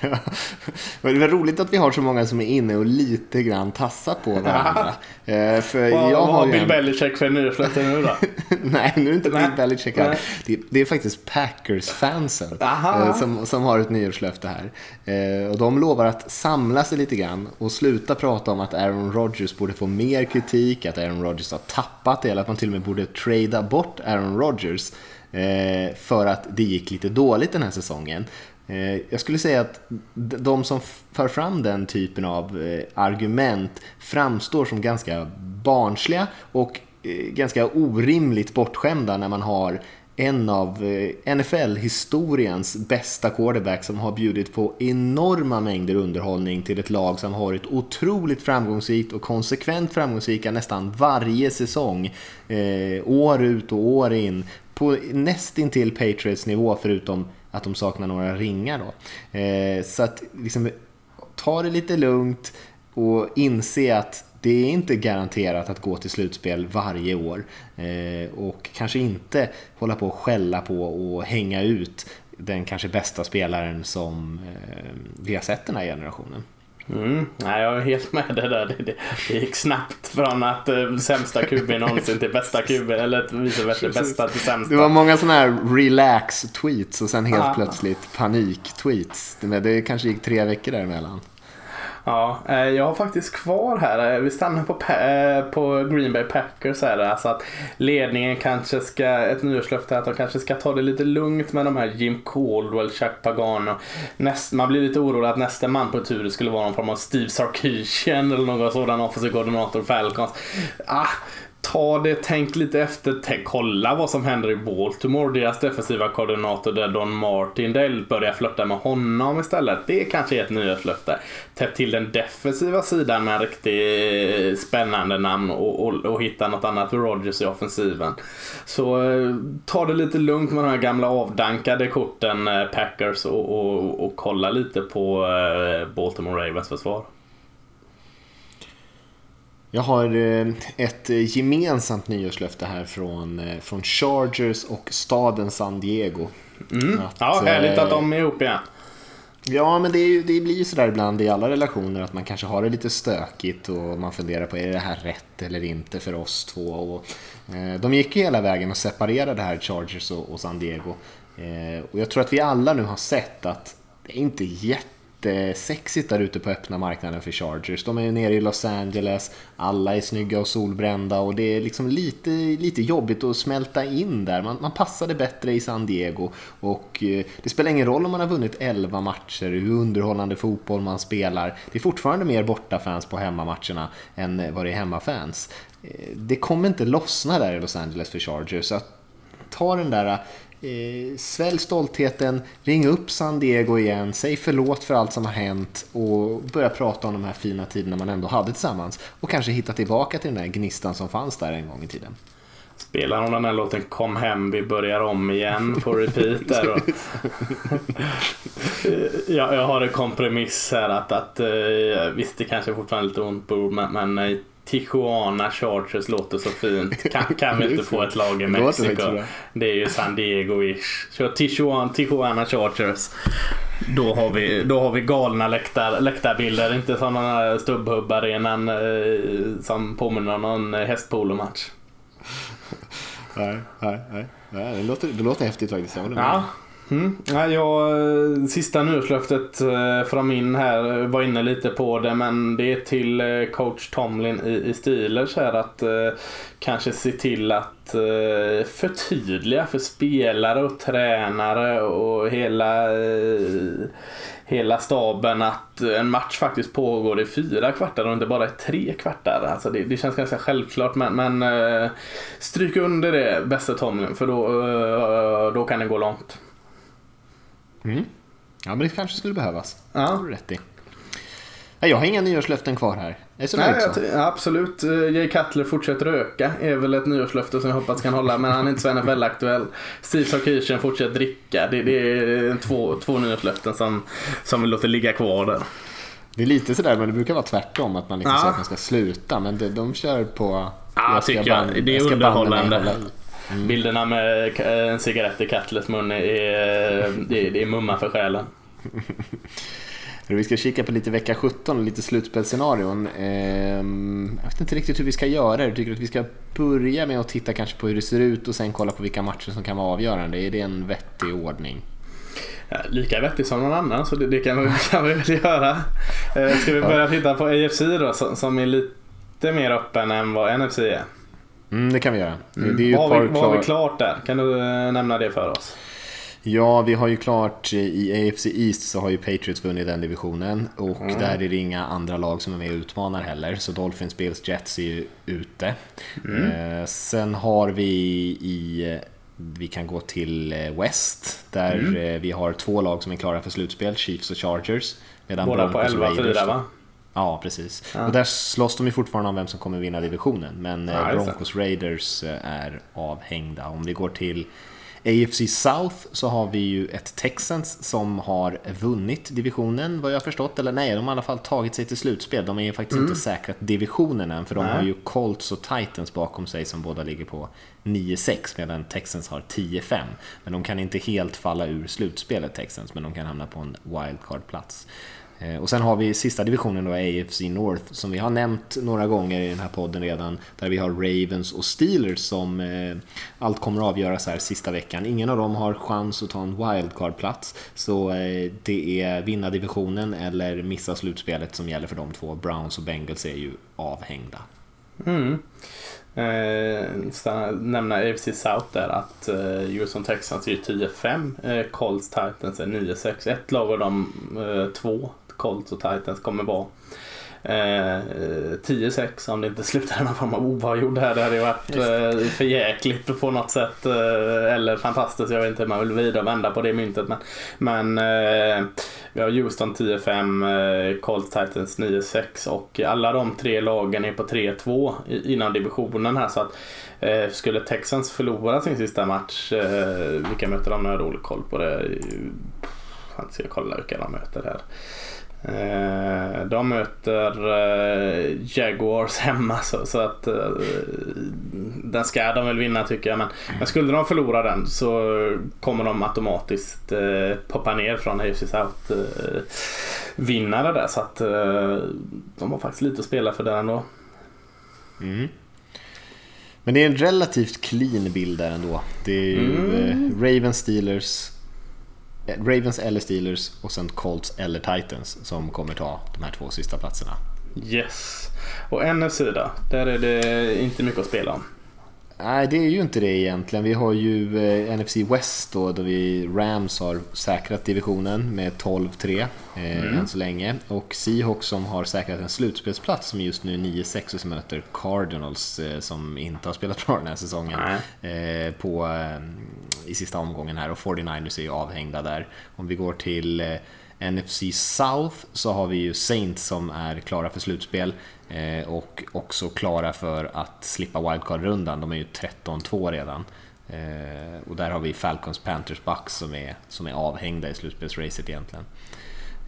det är roligt att vi har så många som är inne och lite grann tassar på varandra. eh, för vad, jag har Bill en... Belichick för nyårslöfte nu då? Nej, nu är det inte Bill Belichick här. Det, det, är faktiskt Packers-fansen eh, som, som har ett nyårslöfte här. Eh, och de lovar att samla sig lite grann och sluta prata om att Aaron Rodgers borde få mer kritik, att Aaron Rodgers har tappat det, eller att man till och med borde trada bort Aaron Rodgers för att det gick lite dåligt den här säsongen. Eh, jag skulle säga att de som för fram den typen av eh, argument framstår som ganska barnsliga och eh, ganska orimligt bortskämda när man har en av NFL-historiens bästa quarterback som har bjudit på enorma mängder underhållning till ett lag som har varit otroligt framgångsrikt och konsekvent framgångsrika nästan varje säsong. Eh, år ut och år in. På nästintill Patriots nivå förutom att de saknar några ringar. Då. Eh, så att liksom, ta det lite lugnt och inse att det är inte garanterat att gå till slutspel varje år. Eh, och kanske inte hålla på och skälla på och hänga ut den kanske bästa spelaren som eh, vi har sett den här generationen. Mm. Nej, jag är helt med det där. Det, det, det gick snabbt från att uh, sämsta QB någonsin till bästa QB, eller vice versa, bästa till sämsta. Det var många sådana här relax-tweets och sen helt ah. plötsligt panik-tweets. Det, det kanske gick tre veckor däremellan. Ja, eh, jag har faktiskt kvar här, eh, vi stannar på, eh, på Green Bay Packers här. Alltså att ledningen kanske ska, ett nyårslöfte att de kanske ska ta det lite lugnt med de här Jim Caldwell, Chuck Pagano. Näst, man blir lite orolig att nästa man på tur skulle vara någon form av Steve Sarkisian eller någon sådan offensiv koordinator Falcons. Ah, ta det, tänk lite efter, tänk, kolla vad som händer i Baltimore. Deras defensiva koordinator där Don Martindale börjar flörta med honom istället. Det kanske är ett nyårslöfte. Täpp till den defensiva sidan med en riktigt eh, spännande namn och, och, och hitta något annat för Rogers i offensiven. Så eh, ta det lite lugnt med de här gamla avdankade korten eh, Packers och, och, och kolla lite på Baltimore Ravens försvar. Jag har eh, ett gemensamt nyårslöfte här från, eh, från Chargers och staden San Diego. Mm. Att, ja, härligt att de är ihop igen. Ja, men det, är, det blir ju sådär ibland i alla relationer att man kanske har det lite stökigt och man funderar på är det här rätt eller inte för oss två. Och, eh, de gick ju hela vägen och separerade här Chargers och, och San Diego. Eh, och jag tror att vi alla nu har sett att det är inte jätte jättesexigt där ute på öppna marknaden för Chargers. De är ju nere i Los Angeles, alla är snygga och solbrända och det är liksom lite, lite jobbigt att smälta in där. Man, man passade bättre i San Diego och eh, det spelar ingen roll om man har vunnit 11 matcher, hur underhållande fotboll man spelar. Det är fortfarande mer bortafans på hemmamatcherna än eh, vad det är hemmafans. Eh, det kommer inte lossna där i Los Angeles för Chargers. Så att ta den där Eh, svälj stoltheten, ring upp San Diego igen, säg förlåt för allt som har hänt och börja prata om de här fina tiderna man ändå hade tillsammans och kanske hitta tillbaka till den där gnistan som fanns där en gång i tiden. Spelar hon den här låten Kom hem, vi börjar om igen på repeat där och... jag, jag har en kompromiss här att, att eh, visst det kanske fortfarande är lite ont på ord men, men eh, Tijuana Chargers låter så fint. Kan, kan vi inte få ett lag i Mexiko? Det är ju San Diego-ish. Så Tijuana, Tijuana Chargers. Då har vi, då har vi galna läktar, läktarbilder. Inte sådana stubbhubbarenan eh, som påminner om någon hästpolomatch. Nej, nej, nej. Det låter, det låter häftigt faktiskt. Ja. Mm. Ja, jag, eh, sista nyårslöftet eh, från min här eh, var inne lite på det men det är till coach Tomlin i, i Steelers här att eh, kanske se till att eh, förtydliga för spelare och tränare och hela eh, hela staben att en match faktiskt pågår i fyra kvartar och inte bara i tre kvartar. Alltså det, det känns ganska självklart men, men eh, stryk under det bästa Tomlin för då, eh, då kan det gå långt. Mm. Ja, men det kanske skulle behövas. Ja. Det har du rätt i. Jag har inga nyårslöften kvar här. Är det så Nej, så? absolut. Eh, Jay Cutler fortsätter röka. är väl ett nyårslöfte som jag hoppas kan hålla. Men han är inte så NFL-aktuell. Steve Sarkisian fortsätter dricka. Det, det, är två, två nyårslöften som, som vi låter ligga kvar där. Det är lite sådär, men det brukar vara tvärtom. Att man liksom ja. säger att man ska sluta. Men de, de kör på... Ja, jag tycker jag. Det är underhållande. Mm. Bilderna med en cigarett i Cutlers mun är, det, det är mumma för själen. Vi ska kika på lite vecka 17 och lite slutspelsscenarion. Ehm, jag vet inte riktigt hur vi ska göra det. Tycker att vi ska börja med att titta kanske på hur det ser ut och sen kolla på vilka matcher som kan vara avgörande. Är det en vettig ordning? Ja, lika vettig som någon annan så det, det kan, vi, kan vi väl göra. Eh, ska vi börja titta på AFC då som är lite mer öppen än vad NFC är? Mm, det kan vi göra. Mm. Det är vad, har vi, vad har vi klart där? Kan du eh, nämna det för oss? Ja, vi har ju klart i AFC East så har ju Patriots vunnit den divisionen och mm. där är det inga andra lag som är med och utmanar heller. Så Dolphins, Bills, Jets är ju ute. Mm. Eh, sen har vi i vi kan gå till eh, West där mm. vi har två lag som är klara för slutspel, Chiefs och Chargers. Båda på 11-4 va? Ja, precis. Ja. Och där slåss de ju fortfarande om vem som kommer vinna divisionen. Men ja, Broncos Raiders är avhängda. Om vi går till AFC South så har vi ju ett Texans som har vunnit divisionen vad jag har förstått. Eller nej, de har i alla fall tagit sig till slutspel. De är ju faktiskt mm. inte säkrat divisionen än för de nej. har ju Colts och Titans bakom sig som båda ligger på 9-6 medan Texans har 10-5. Men de kan inte helt falla ur slutspelet Texans men de kan hamna på en wildcard-plats. Eh, och sen har vi sista divisionen då, AFC North, som vi har nämnt några gånger i den här podden redan, där vi har Ravens och Steelers som eh, allt kommer att avgöras här sista veckan. Ingen av dem har chans att ta en wildcard-plats, så eh, det är vinna divisionen eller missa slutspelet som gäller för de två. Browns och Bengals är ju avhängda. Mm. Eh, nämna AFC South där att eh, Houston Texans är 10-5, eh, Colts Titans är 9-6. Ett lag av de eh, två Colts och Titans kommer vara. Eh, 10-6 om det inte slutar någon form av oavgjord här. Det hade ju varit eh, för jäkligt på något sätt. Eh, eller fantastiskt, jag vet inte hur man vill vrida och vända på det myntet. Men, men eh, vi har Houston 10-5, eh, Colts Titans 9-6 och alla de tre lagen är på 3-2 inom divisionen här. Så att eh, skulle Texans förlora sin sista match, eh, vilka möter de nu? Jag har dålig koll på det. Jag ska kolla vilka de möter här. Eh, de möter eh, Jaguars hemma så, så att eh, den ska de väl vinna tycker jag. Men, men skulle de förlora den så kommer de automatiskt poppa ner från AFC South eh, vinnare där. Så att de har faktiskt lite att spela för där ändå. Mm. Men det är en relativt clean bild där ändå. Det är ju mm. Ravens, Steelers, Eh, Ravens eller Steelers och sen Colts eller Titans som kommer ta de här två sista platserna. Yes. Och NFC då? Där är det inte mycket att spela om. Nej, det är ju inte det egentligen. Vi har ju eh, NFC West då, då vi Rams har säkrat divisionen med 12-3 eh, mm. än så länge. Och Seahawks som har säkrat en slutspelsplats som just nu är 9-6 och som möter Cardinals eh, som inte har spelat bra den här säsongen eh, på, eh, i sista omgången här och 49ers är ju avhängda där. Om vi går till eh, NFC South så har vi ju Saints som är klara för slutspel Eh, och också klara för att slippa wildcard-rundan. De är ju 13-2 redan. Eh, och där har vi Falcons, Panthers, Bucks som är, som är avhängda i slutspelsracet egentligen.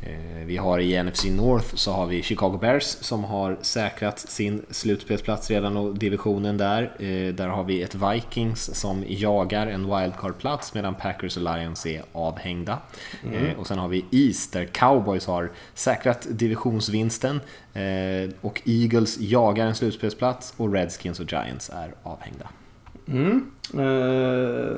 Eh, vi har i NFC North så har vi Chicago Bears som har säkrat sin slutspelsplats redan och divisionen där. Eh, där har vi ett Vikings som jagar en wildcard-plats medan Packers och Lions är avhängda. Mm. Eh, och sen har vi East där Cowboys har säkrat divisionsvinsten och Eagles jagar en slutspelsplats och Redskins och Giants är avhängda. Mm. Uh...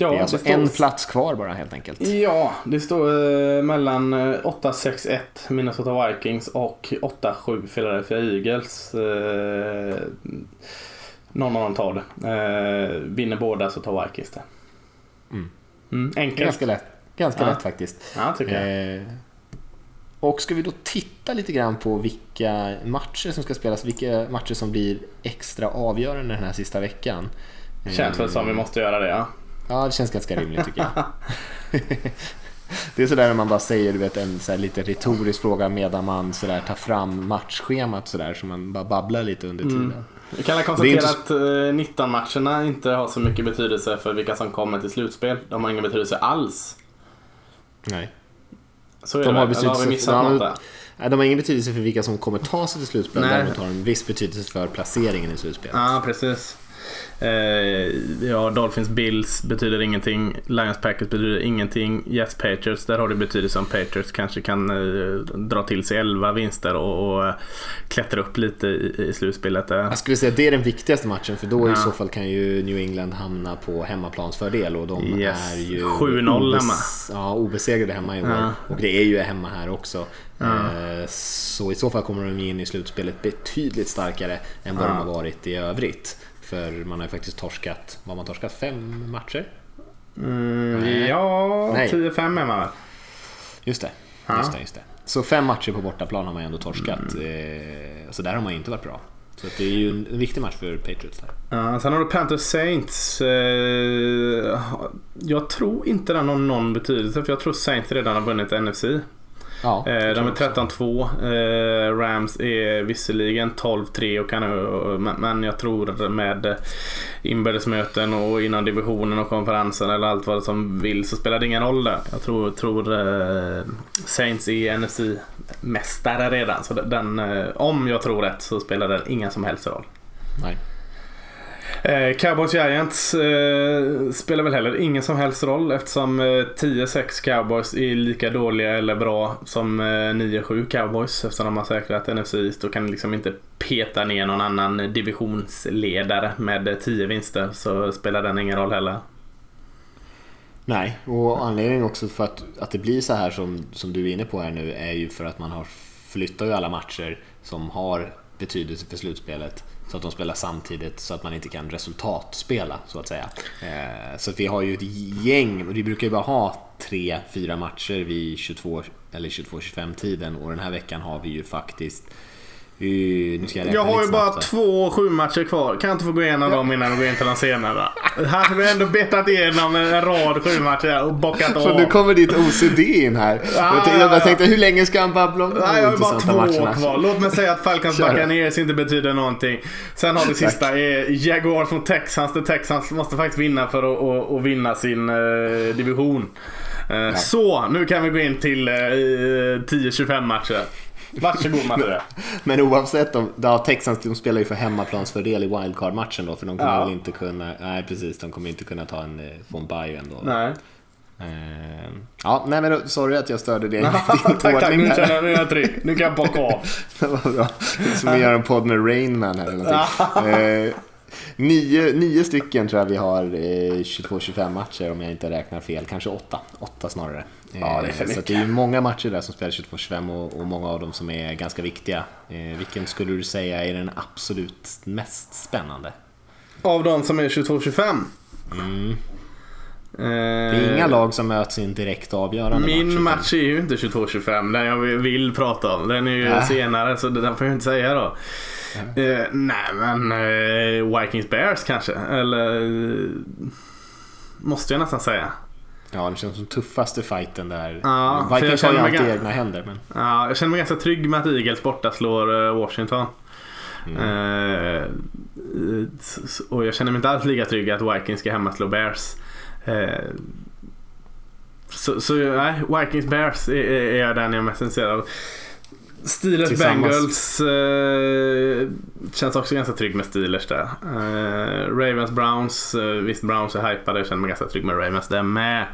Ja, det är alltså det en plats kvar bara helt enkelt. Ja, det står eh, mellan 8-6-1 eh, Minnesota Vikings och 8-7 Philadelphia Eagles. Eh, någon av dem tar det. Eh, vinner båda så tar Vikings det. Mm. Mm, enkelt. Ganska lätt, Ganska ja. lätt faktiskt. Ja, tycker jag. Eh, och ska vi då titta lite grann på vilka matcher som ska spelas, vilka matcher som blir extra avgörande den här sista veckan. Känns väl som vi måste göra det ja. Ja, det känns ganska rimligt tycker jag. det är sådär när man bara säger du vet, en så lite retorisk fråga medan man sådär tar fram matchschemat sådär så man bara babblar lite under mm. tiden. Mm. Vi kan konstatera så... att 19-matcherna eh, inte har så mycket betydelse för vilka som kommer till slutspel. De har ingen betydelse alls. Nej. Så är de det har, betydelse, har vi missat något där? Nej, de har ingen betydelse för vilka som kommer ta sig till slutspel. Däremot har de en viss betydelse för placeringen i slutspelet. Ja, precis. Eh, ja, Dolphins Bills betyder ingenting. Lions Packers betyder ingenting. Jets Patriots, där har det betydelse om Patriots kanske kan eh, dra till sig 11 vinster och, och klättra upp lite i, i slutspelet. Jag skulle säga att det är den viktigaste matchen för då ja. i så fall kan ju New England hamna på hemmaplansfördel och de yes. är ju 7-0 hemma. Ja, obesegrade hemma i år. Ja. Och det är ju hemma här också. Eh, så i så fall kommer de in i slutspelet betydligt starkare än vad ja. de har varit i övrigt. För man har ju faktiskt torskat, vad man torskat? Fem matcher? Mm, ja, 10-5 är man Just det, just det, just det. Så fem matcher på bortaplan har man ju ändå torskat. Mm. Eh, så där har man ju inte varit bra. Så det är ju en viktig match för Patriots. Där. Ja, sen har du Panthers Saints. Eh, jag tror inte den har någon betydelse för jag tror Saints redan har vunnit NFC. Ja, eh, de är 13-2. Eh, Rams är visserligen 12-3 och kan, men jag tror med inbördesmöten och innan divisionen och konferensen eller allt vad som vill så spelar det ingen roll där. Jag tror, tror eh, Saints är NFC-mästare redan. Så den, om jag tror rätt så spelar det ingen som helst roll. Nej. Eh, Cowboys Giants eh, spelar väl heller ingen som helst roll eftersom eh, 10-6 Cowboys är lika dåliga eller bra som eh, 9-7 Cowboys eftersom de har säkrat NFC East och kan liksom inte peta ner någon annan divisionsledare med eh, 10 vinster så spelar den ingen roll heller. Nej, och anledningen också för att, att det blir så här som, som du är inne på här nu är ju för att man har flyttat ju alla matcher som har betydelse för slutspelet så att de spelar samtidigt så att man inte kan resultatspela så att säga. Eh, så att vi har ju ett gäng, och vi brukar ju bara ha tre, fyra matcher vid 22 eller 22-25 tiden och den här veckan har vi ju faktiskt nu ska jag jag har ju bara så. två sju matcher kvar. Kan jag inte få gå igenom dem innan vi går in till de senare? Här har vi ändå betat igenom en rad sju matcher och bockat av. Så nu kommer ditt OCD in här. Ah, jag, tänkte, jag tänkte, hur länge ska han babbla om de Jag har bara två matcherna? kvar. Låt mig säga att Falcons Buccaneers inte betyder någonting. Sen har vi sista är Jaguars mot Texans. Där Texans måste faktiskt vinna för att, att, att vinna sin uh, division. Eh, Så, nu kan vi gå in till eh, 10-25 matcher. Varsågod Matte. Men oavsett om, ja, Texans de spelar ju för hemmaplansfördel i wildcard-matchen då för de kommer Ja. väl inte kunna, nej precis, de kommer inte kunna ta en, eh, få en bye ändå. Nej. Eh, ja, nej men sorry att jag störde dig. tack, tack. Nu känner jag mig trygg. Nu kan jag bocka av. Det var bra. Som vi gör en podd med Rainman här eller någonting. Eh, nio, nio stycken tror jag vi har eh, 22-25 matcher om jag inte räknar fel. Kanske åtta. Åtta snarare. Eh, Ja, det är för så mycket. att det är ju många matcher där som spelar 22-25 och, och många av dem som är ganska viktiga. Eh, vilken skulle du säga är den absolut mest spännande? Av de som är 22-25. Mm. Eh, Det är inga lag som möts i en direkt avgörande Min match. utan- match är ju inte 22-25, den jag vill prata om. Den är ju Äh. senare så den får jag inte säga då. Eh, nej men eh, Vikings Bears kanske. Eller eh, måste jag nästan säga. Ja, det känns som tuffaste fighten där. Ja, Vikings har ju alltid gan- egna händer. Men... Ja, jag känner mig ganska trygg med att Eagles borta slår eh, Washington. Eh, s- s- och jag känner mig inte alls lika trygg att Vikings ska hemma slå Bears. Eh, så, så nej, Vikings Bears är, är är den jag är mest intresserad av. Steelers. Bengals eh, känns också ganska trygg med Steelers där. Eh, Ravens Browns, eh, visst Browns är hypade, jag känner mig ganska trygg med Ravens där med.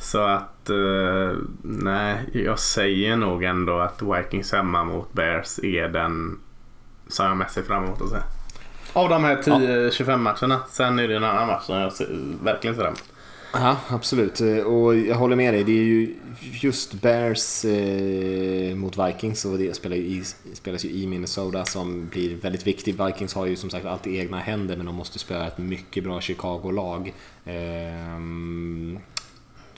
Så att eh, nej, jag säger nog ändå att Vikings hemma mot Bears är den som jag mest ser fram emot att se. Av de här 10-25 matcherna. Sen är det en annan match som jag ser, verkligen ser fram emot. Ja, absolut. Eh, och jag håller med dig. Det är ju just Bears eh, mot Vikings och det spelar ju i, spelas ju i Minnesota som blir väldigt viktigt. Vikings har ju som sagt alltid egna händer men de måste spela ett mycket bra Chicago-lag. Eh,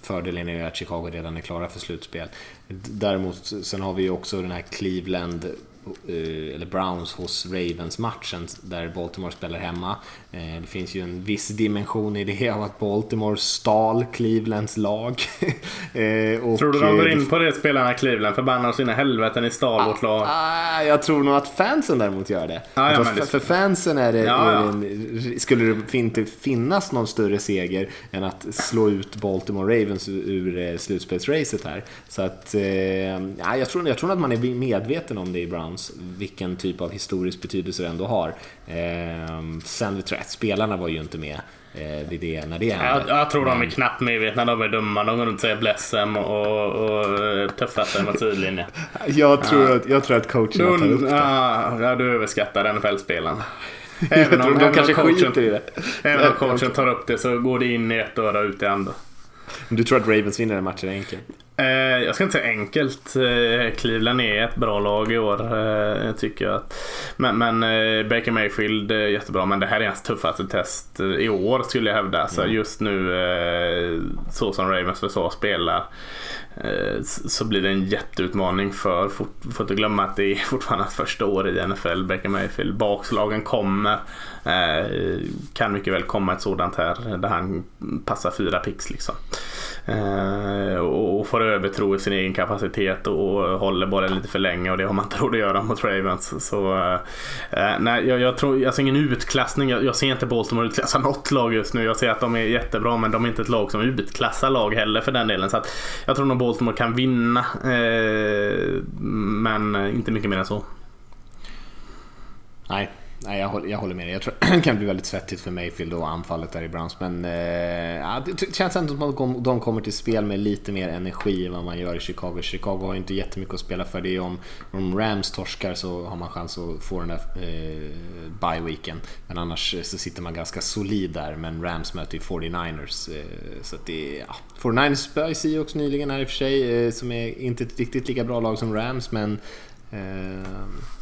Fördelen är ju att Chicago redan är klara för slutspel. Däremot sen har vi ju också den här Cleveland eh, eller Browns hos Ravens-matchen där Baltimore spelar hemma. Eh, Det finns ju en viss dimension i det av att Baltimore stal Clevelands lag. Eh, och, Tror du de går eh, in på det spelarna i Cleveland? Förbannar sina helveten i stal vårt lag. Ah, jag tror nog att fansen däremot gör det. Ja, ja, det- för, för fansen är det, Ja, ja. en, skulle det inte finnas någon större seger än att slå ut Baltimore Ravens ur, slutspelsracet här. Så att, eh, ja, jag, tror, jag tror att man är medveten om det i Browns, vilken typ av historisk betydelse det ändå har. Eh, sen tror jag att spelarna var ju inte med eh, vid det, när det Jag, hände. jag tror de är knappt medvetna. De är dumma. De går runt och säger bless them och, och eh, tuffa sig mot sidlinjen. Jag tror, att, jag tror att coacherna tar upp Du, det. ja, ja, du överskattar NFL-spelaren. Jag Även om, de kanske coachen, skiter i det. även om coachen tar upp det så går det in i ett öra och ut i andra. Du tror att Ravens vinner den matchen enkelt? Eh, jag ska inte säga enkelt. Eh, Cleveland är ett bra lag i år. Eh, tycker jag. Men men Baker Mayfield är jättebra. Men det här är hans tuffaste test i år skulle jag hävda. Så just nu så som Ravens försvar spelar så blir det en jätteutmaning för, får inte glömma att det är fortfarande hans första år i NFL, Baker Mayfield. Bakslagen kommer. Kan mycket väl komma ett sådant här där han passar fyra pix liksom. Eh, och får övertro i sin egen kapacitet och, håller bollen lite för länge och det har man inte råd att göra mot Ravens. Så eh, eh, nej, jag, jag tror, jag ser ingen utklassning. Jag, jag ser inte Baltimore utklassa något lag just nu. Jag ser att de är jättebra men de är inte ett lag som utklassar lag heller för den delen. Så att jag tror nog Baltimore kan vinna. Men inte mycket mer än så. Nej, nej jag, håller, jag håller med dig. Jag tror det kan bli väldigt svettigt för Mayfield och anfallet där i Browns. Men eh, ja, det känns ändå som att de- kommer till spel med lite mer energi än vad man gör i Chicago. Chicago har ju inte jättemycket att spela för. Det är om, om Rams torskar så har man chans att få den där eh, bye-weeken. Men annars eh, så sitter man ganska solid där. Men Rams möter ju 49ers. Eh, så att det ja. 49ers spöade Seahawks nyligen här i och för sig. Eh, som är inte ett riktigt lika bra lag som Rams. Men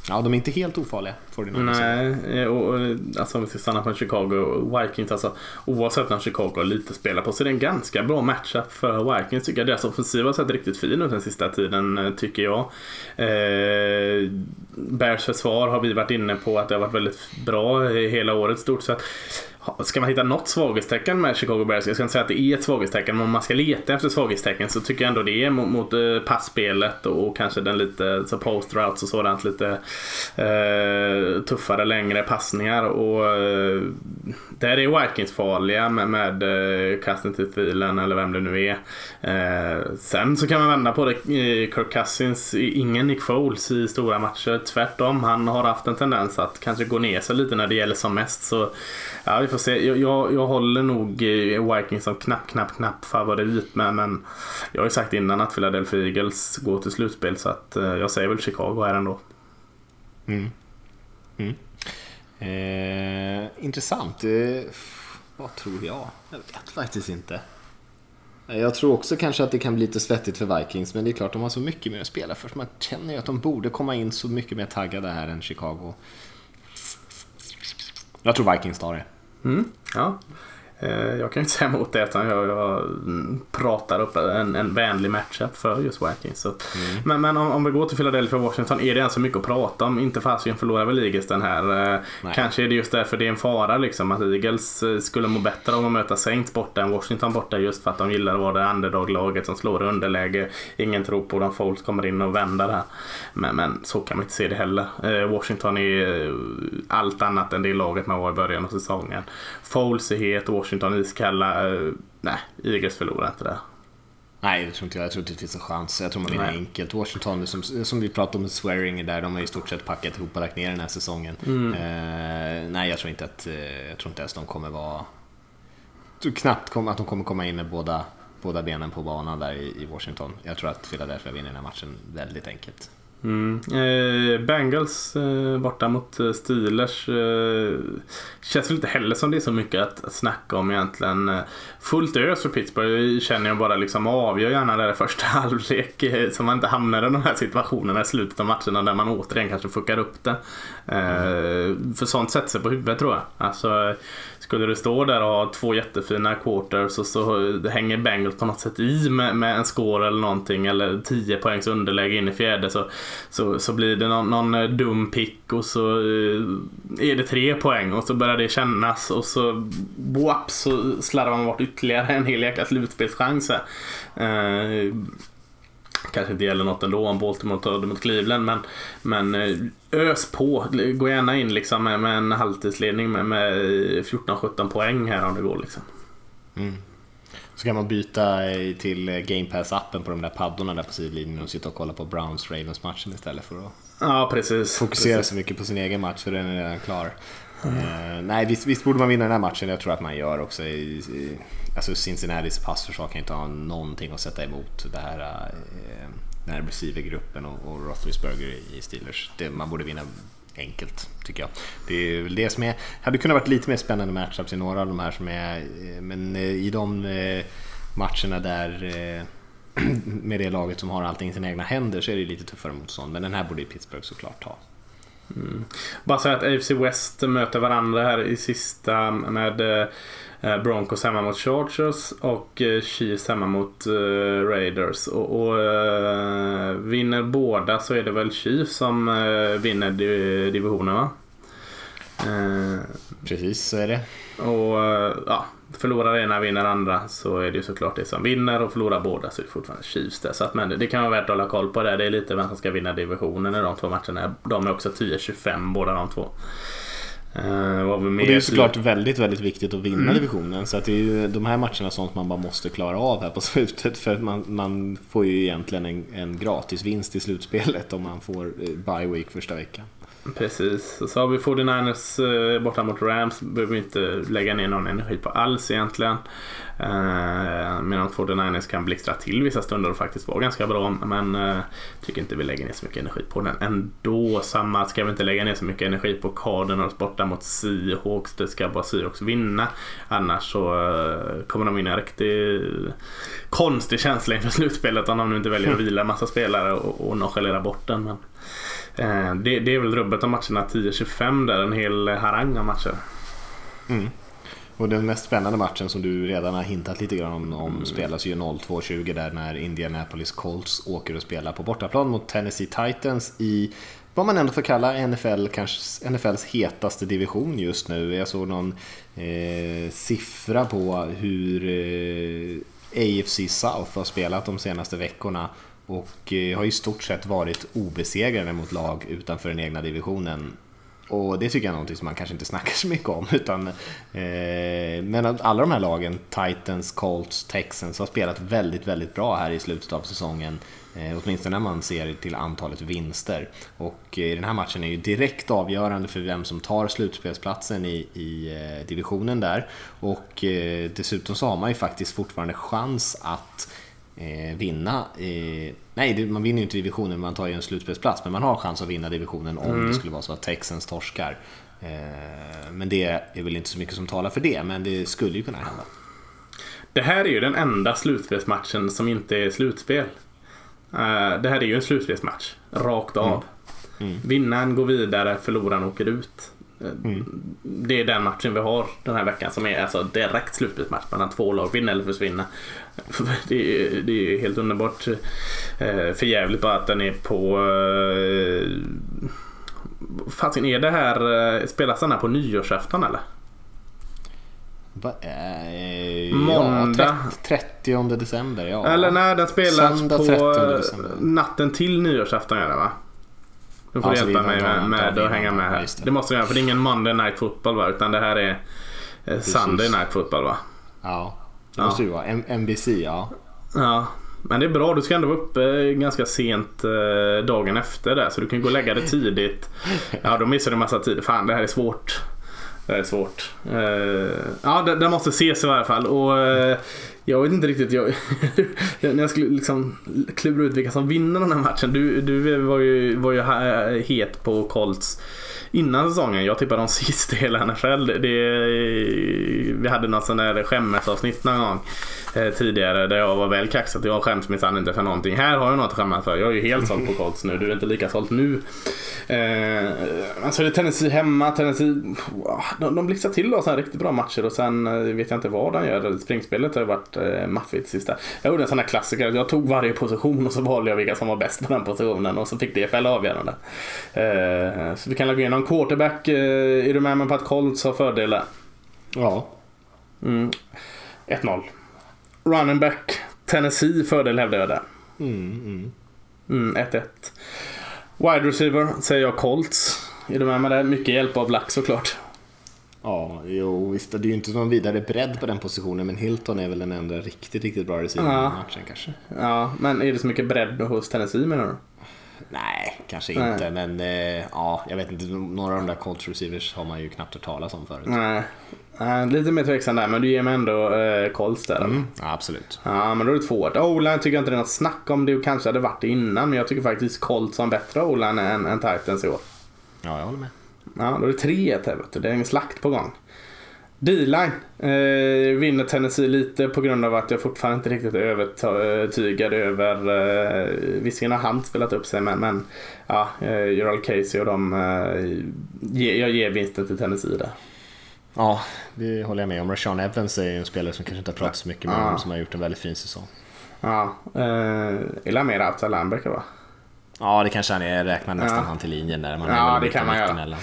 ja, de är inte helt ofarliga. 49ers. Nej, eh, och, och, alltså om vi ska stanna på Chicago Vikings. Alltså, oavsett när Chicago har lite spela på så är det en ganska bra matchup för Vikings. Tycker jag. Deras offensiv har sett riktigt fin ut den sista tiden eh, tycker jag. Eh, Bears försvar har vi varit inne på att det har varit väldigt bra eh, hela året stort sett. Ska man hitta något svaghetstecken med Chicago Bears, jag ska inte säga att det är ett svaghetstecken, men om man ska leta efter svaghetstecken så tycker jag ändå det är mot, eh, mot passspelet och kanske den lite så post routes och sådant lite eh, tuffare längre passningar och eh, där är Vikings farliga med, med eh, kasten till Thielen eller vem det nu är. Eh, sen så kan man vända på det. Eh, Kirk Cousins, ingen Nick Foles i stora matcher. Tvärtom, han har haft en tendens att kanske gå ner sig lite när det gäller som mest. Så ja, vi får se. Jag, jag, jag håller nog eh, Vikings som knapp, knapp, knapp favorit. Men, men jag har ju sagt innan att Philadelphia Eagles går till slutspel så att eh, jag säger väl Chicago här ändå. Mm. Mm. Eh, intressant. Eh, vad tror jag? Jag vet faktiskt inte. Eh, jag tror också kanske att det kan bli lite svettigt för Vikings, men det är klart de har så mycket mer att spela för. Man känner ju att de borde komma in så mycket mer taggade här än Chicago. Jag tror Vikings tar det. Mm, ja. Eh, jag kan inte säga emot det utan jag, jag pratar upp en, en vänlig matchup för just Watkins. Mm. Men, men om, om, vi går till Philadelphia och Washington är det ens så mycket att prata om. Inte fasiken förlorar väl Eagles den här. Eh, Nej. Kanske är det just därför det är en fara liksom att Eagles eh, skulle må bättre av att möta Saints borta än Washington borta just för att de gillar att vara det underdog-laget som slår underläge. Ingen tror på dem. Foles kommer in och vänder här. Men, men så kan man inte se det heller. Washington är allt annat än det laget man var i början av säsongen. Foles är het, Washington iskalla. Eh, nej, Eagles förlorar inte där. Nej, det tror inte jag. Jag tror inte det finns en chans. Jag tror man vinner enkelt. Washington, som, som vi pratade om swearing där, de har i stort sett packat ihop och lagt ner den här säsongen. Mm. Eh, nej, jag tror inte att, eh, jag tror inte ens de kommer vara... Knappt att de kommer komma in med båda, båda benen på banan där i, i Washington. Jag tror att Philadelphia vinner den här matchen väldigt enkelt. Mm. Eh, Bengals eh, borta mot eh, Steelers. Eh, känns väl inte heller som det är så mycket att, att snacka om egentligen. Eh, fullt ös för Pittsburgh eh, känner jag bara liksom avgör gärna där i första halvlek. Eh, så man inte hamnar i de här situationerna i slutet av matcherna där man återigen kanske fuckar upp det. Mm. För sånt sätter sig på huvudet tror jag. Alltså, skulle du stå där och ha två jättefina quarters och så hänger Bengals på något sätt i med, med en score eller någonting eller 10 poängs underläge in i fjärde så, så, så blir det någon, någon eh, dum pick och så eh, är det tre poäng och så börjar det kännas och så wap, så slarvar man bort ytterligare en hel jäkla slutspelschans. Eh, kanske inte gäller något ändå om Baltimore tar det mot Cleveland men, men eh, ös på. Gå gärna in liksom med, med en halvtidsledning med, med 14-17 poäng här om det går. Liksom. Mm. Så kan man byta till Game Pass-appen på de där paddorna där på sidlinjen och sitta och kolla på Browns-Ravens-matchen istället för att ja, precis, fokusera precis. så mycket på sin egen match för den är redan klar. Mm. Uh, nej, visst, visst, borde man vinna den här matchen. Jag tror att man gör också. I, i, alltså Cincinnatis passförsvar kan inte ha någonting att sätta emot det här, uh, den här receivergruppen och, och Roethlisberger i Steelers. Det, man borde vinna enkelt tycker jag. Det är väl det som är, hade kunnat varit lite mer spännande matchups i några av de här som är, eh, men eh, i de matcherna där med det laget som har allting i sina egna händer så är det lite tuffare motstånd. Men den här borde Pittsburgh såklart ta. Mm. Bara så att AFC West möter varandra här i sista med eh, Broncos hemma mot Chargers och eh, Chiefs hemma mot eh, Raiders. Och, och vinner båda så är det väl Chiefs som vinner divisionen va? Precis, så är det. Och ja, förlorar ena vinner andra så är det ju såklart det som vinner och förlorar båda så är det fortfarande Chiefs där. Så att, men det kan vara värt att hålla koll på det. Det är lite vem som ska vinna divisionen i de två matcherna. De är också 10-25 båda de två. Uh, och det är såklart väldigt, väldigt viktigt att vinna mm. divisionen. Så att det är ju de här matcherna sånt man bara måste klara av här på slutet. För man, man får ju egentligen en, en gratis vinst i slutspelet om man får eh, bye week första veckan. Precis. Så har vi 49ers eh, borta mot Rams. Behöver vi inte lägga ner någon energi på alls egentligen. Eh, medan 49ers kan blixtra till vissa stunder och faktiskt vara ganska bra. Men eh, tycker inte vi lägger ner så mycket energi på den ändå. Samma ska vi inte lägga ner så mycket energi på Cardinals borta mot Seahawks. Det ska bara Seahawks vinna. Annars så eh, kommer de in i en riktigt konstig känsla inför slutspelet om de nu inte väljer att vila en massa spelare och, och nonchalera bort den. Men... Eh, det, det, är väl rubbet av matcherna 10-25 där, en hel harang av matcher. Mm. Och den mest spännande matchen som du redan har hintat lite grann om, om mm. spelas ju 02-20 där när Indianapolis Colts åker och spelar på bortaplan mot Tennessee Titans i vad man ändå får kalla NFL, kanske NFLs hetaste division just nu. Jag såg någon eh, siffra på hur eh, AFC South har spelat de senaste veckorna och eh, har i stort sett varit obesegrade mot lag utanför den egna divisionen och det tycker jag är någonting som man kanske inte snackar så mycket om. Utan, eh, men alla de här lagen, Titans, Colts, Texans, har spelat väldigt, väldigt bra här i slutet av säsongen. Eh, åtminstone när man ser till antalet vinster. Och eh, den här matchen är ju direkt avgörande för vem som tar slutspelsplatsen i, i eh, divisionen där. Och eh, dessutom så har man ju faktiskt fortfarande chans att eh, vinna. Eh, nej, man vinner ju inte divisionen, man tar ju en slutspelsplats. Men man har chans att vinna divisionen om Mm. det skulle vara så att Texans torskar. Eh, men det är väl inte så mycket som talar för det, men det skulle ju kunna hända. Det här är ju den enda slutspelsmatchen som inte är slutspel. Eh, det här är ju en slutspelsmatch. Rakt av. Mm. Vinnaren går vidare, förloraren åker ut. Eh, Mm. Det är den matchen vi har den här veckan som är alltså direkt slutspelsmatch mellan två lag. Vinna eller försvinna. Det är, det är helt underbart eh, för jävligt bara att den är på... Eh, Fasen, är det här... eh, Spelas den här på nyårsafton eller? Va, eh, Måndag. Ja, 30, 30 december, ja. Eller nej, den spelas på 13 december. natten till nyårsafton är det va? Du får Alltså, hjälpa det är mig med, med att hänga med här. det. Det måste jag göra för det är ingen Monday Night Football va? Utan det här är Sunday Night Football va? Ja, Ja. måste ju vara. M- NBC, ja. Ja. Men det är bra, du ska ändå vara uppe ganska sent eh, dagen efter där så du kan gå och lägga dig tidigt. Ja, då missar du massa tid. Fan, det här är svårt. Det är svårt. Eh, ja, den, den måste ses i varje fall. Och eh, jag vet inte riktigt. Jag, när jag skulle liksom klura ut vilka som vinner den här matchen. Du, du var ju, var ju eh, het på Colts innan säsongen. Jag tippade de sist i hela NFL. Det, vi hade något sån där skämmesavsnitt någon gång eh, tidigare där jag var väl kaxig jag skäms minsann inte för någonting. Här har jag något att skämmas för. Jag är ju helt såld på Colts nu. Du är inte lika såld nu. Eh, alltså det är Tennessee hemma. Tennessee, de, de blixtrar till och sen riktigt bra matcher och sen eh, vet jag inte vad de gör. Springspelet har ju varit eh, maffigt sista. Jag gjorde en sån här klassiker. Jag tog varje position och så valde jag vilka som var bäst på den positionen och så fick det fälla avgörande. Eh, så vi kan lägga igenom quarterback. Eh, är du med mig på att Colts har fördelar? Ja. Mm. 1-0. Running back. Tennessee fördel hävdar jag där. Mm, mm. Mm, 1-1. Wide receiver säger jag Colts. Är du med mig där? Mycket hjälp av Lack såklart. Ja, jo visst. Det är ju inte någon vidare bredd på den positionen, men Hilton är väl den enda riktigt, riktigt bra receiver i Ja. matchen kanske. Ja, men är det så mycket bredd hos Tennessee menar du? Nej, kanske Nej. inte, men eh, ja, jag vet inte. Några av de där Colts receivers har man ju knappt hört talas om förut. Nej. Nej, lite mer tveksam där, men du ger mig ändå eh, Colts där. Mm, ja, absolut. Ja, men då är det två. O-line tycker jag inte det är något snack om. Det kanske hade varit det innan, men jag tycker faktiskt Colts har en bättre O-line än, än Titans i år. Ja, jag håller med. Ja, då är det 3-1 här. Det är en slakt på gång. D-line eh, vinner Tennessee lite på grund av att jag fortfarande inte riktigt är övertygad över... Eh, visserligen har han spelat upp sig men, men ja, eh, Gerald Casey och de... Eh, ge, jag ger vinsten till Tennessee där. Ja, det håller jag med om. Rashawn Evans är en spelare som kanske inte har pratat så mycket med Ja. om, som har gjort en väldigt fin säsong. Ja, eh, eller mer outside linebacker va? Ja, det kanske han är. Jag räknar nästan Ja. han till linjen där. Man Ja, det kan man göra.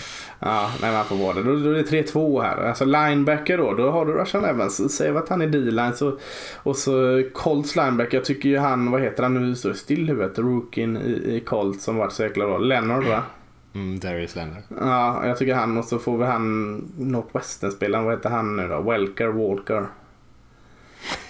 Ja, nej man får vara det. Då, då är det 3-2 här. Alltså linebacker då, då har du Rashan Evans. Säg att han är D-line så, och så Colts linebacker. Jag tycker ju han, vad heter han nu, står still i huvudet. Rookien i, i Colts som varit så jäkla bra. Leonard va? Mm, Darius Leonard. Ja, jag tycker han och så får vi han Northwestern-spelaren, vad heter han nu då? Welker, Walker.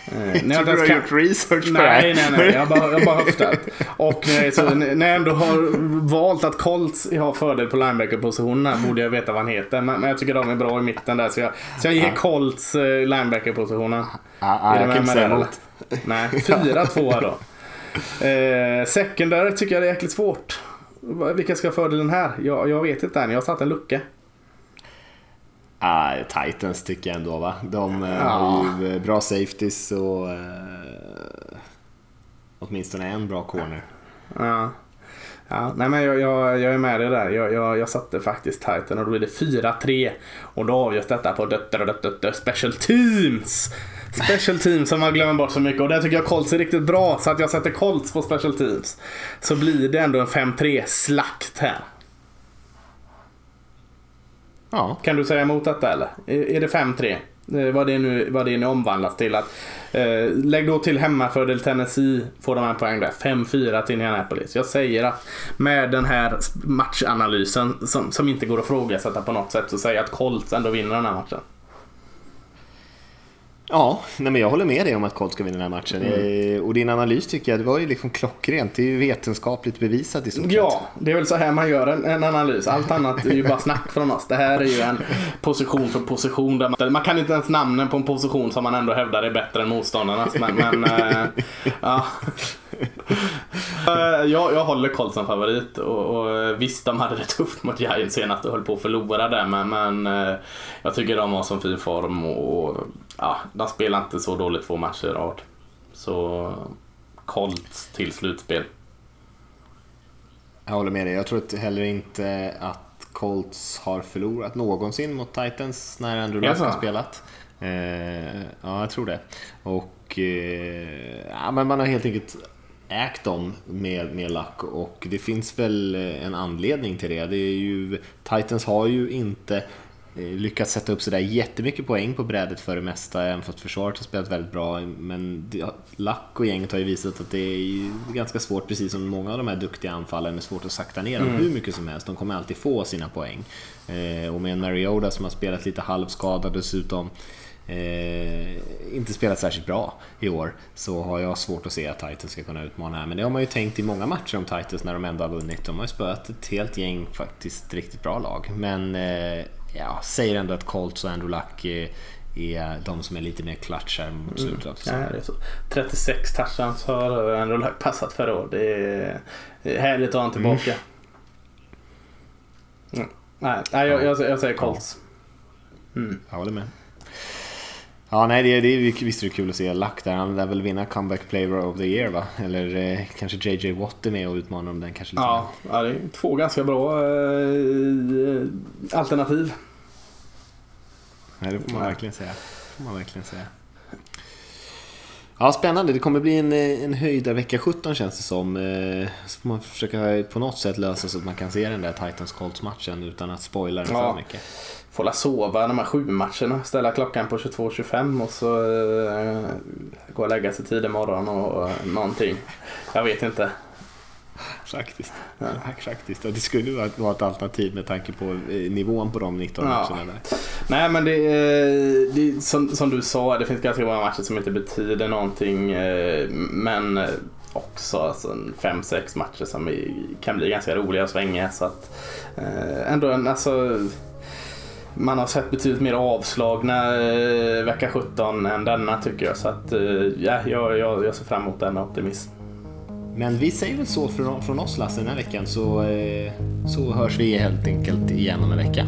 Eh, när jag du har kan- gjort research på det Nej, här? nej, nej. Jag bara, jag bara höftat. Och när jag, så, när jag ändå har valt att Colts har fördel på linebacker-positionerna borde jag veta vad han heter. Men, men jag tycker de är bra i mitten där. Så jag, så jag ger Ja. Colts eh, linebacker-positionen. Ja, ja, jag kan inte säga emot. Nej, 4-2 här då. Eh, secondary tycker jag det är jäkligt svårt. Vilka ska ha fördelen här? Jag, jag vet inte än. Jag har satt en lucka. Ah, Titans tycker jag ändå va. De eh, Ja. har ju eh, bra safeties och eh, åtminstone en bra corner. Ja. Ja, nej men jag, jag, jag är med dig där. Jag, jag, jag satte faktiskt Titan och då blir det 4-3. Och då avgörs detta på dött, dött, dött, dött, special teams. Special teams som man glömmer bort så mycket och där tycker jag Colts är riktigt bra så att jag sätter Colts på special teams. Så blir det ändå en 5-3 slakt här. Ja, Kan du säga emot detta eller? Är, det 5-3? Eh, vad, det nu, vad det nu omvandlas till. Att, eh, lägg då till hemmafördel Tennessee får de en poäng där. 5-4 till Indianapolis. Jag säger att med den här matchanalysen som, som inte går att frågasätta på något sätt så säger jag att Colts ändå vinner den här matchen. Ja, nej men jag håller med dig om att Colts ska vinna den här matchen. Mm. Eh, och din analys tycker jag, det var ju liksom klockrent. Det är ju vetenskapligt bevisat i stort sett. Ja, det är väl så här man gör en, en, analys. Allt annat är ju bara snack från oss. Det här är ju en position för position. Där man, man kan inte ens namnen på en position som man ändå hävdar är bättre än motståndarnas. Men, men äh, ja. jag, jag håller Colts som favorit och, och, visst de hade det tufft mot Giants senast och höll på att förlora där men, men eh, jag tycker de har sån fin form och ja, de spelar inte så dåligt två matcher i rad. Så Colts till slutspel. Jag håller med dig. Jag tror heller inte att Colts har förlorat någonsin mot Titans när Andrew Luck har spelat. Eh, ja, jag tror det. Och eh, ja, men man har helt enkelt ägt dem med, med Luck och det finns väl en anledning till det. det är ju, Titans har ju inte lyckats sätta upp sådär jättemycket poäng på brädet för det mesta, även fast försvaret har spelat väldigt bra. Men Lack och gänget har ju visat att det är ganska svårt, precis som många av de här duktiga anfallen, är svårt att sakta ner dem mm. hur mycket som helst. De kommer alltid få sina poäng. Eh, och med en Mariota som har spelat lite halvskadad dessutom, eh, inte spelat särskilt bra i år, så har jag svårt att se att Titans ska kunna utmana här. Men det har man ju tänkt i många matcher om Titans när de ändå har vunnit. De har ju spöat ett helt gäng faktiskt riktigt bra lag. Men eh, ja, säger ändå att Colts och Andrew Luck är, är de som är lite mer clutch här mot mm. slutet av säsongen. Ja, 36 touchdowns har Andrew Luck passat förra året. Det är härligt att ha honom tillbaka. Mm. Nej, nej jag, jag, jag säger Colts. Mm. Jag håller med. Ja, nej, det, det, visst är det kul att se Luck där. Han lär väl vinna comeback player of the year va? Eller eh, kanske JJ Watt är med och utmanar om den kanske lite ja, ja, det är två ganska bra eh, alternativ. Nej, det får man verkligen säga. får man verkligen säga. Ja, spännande. Det kommer bli en, eh, en höjda vecka 17 känns det som. Eh, så får man försöka på något sätt lösa så att man kan se den där Titans Colts matchen utan att spoila den ja. för mycket. Får la sova de här sju matcherna, ställa klockan på 22.25 och så uh, gå och lägga sig tidig morgon och uh, någonting. Jag vet inte. Faktiskt. Ja. Faktiskt. Det skulle vara ett alternativ med tanke på eh, nivån på de 19 ja. matcherna. Där. Nej men det, eh, det som, som, du sa, det finns ganska många matcher som inte betyder någonting. Eh, men också alltså, fem, sex matcher som kan bli ganska roliga och svänga. Så att, ändå en, alltså, man har sett betydligt mer avslagna eh, vecka 17 än denna tycker jag. Så att, eh, ja, jag, jag, jag ser fram emot denna optimism. Men vi säger väl så från, från oss Lasse den här veckan så, eh, så hörs vi helt enkelt igen om en vecka.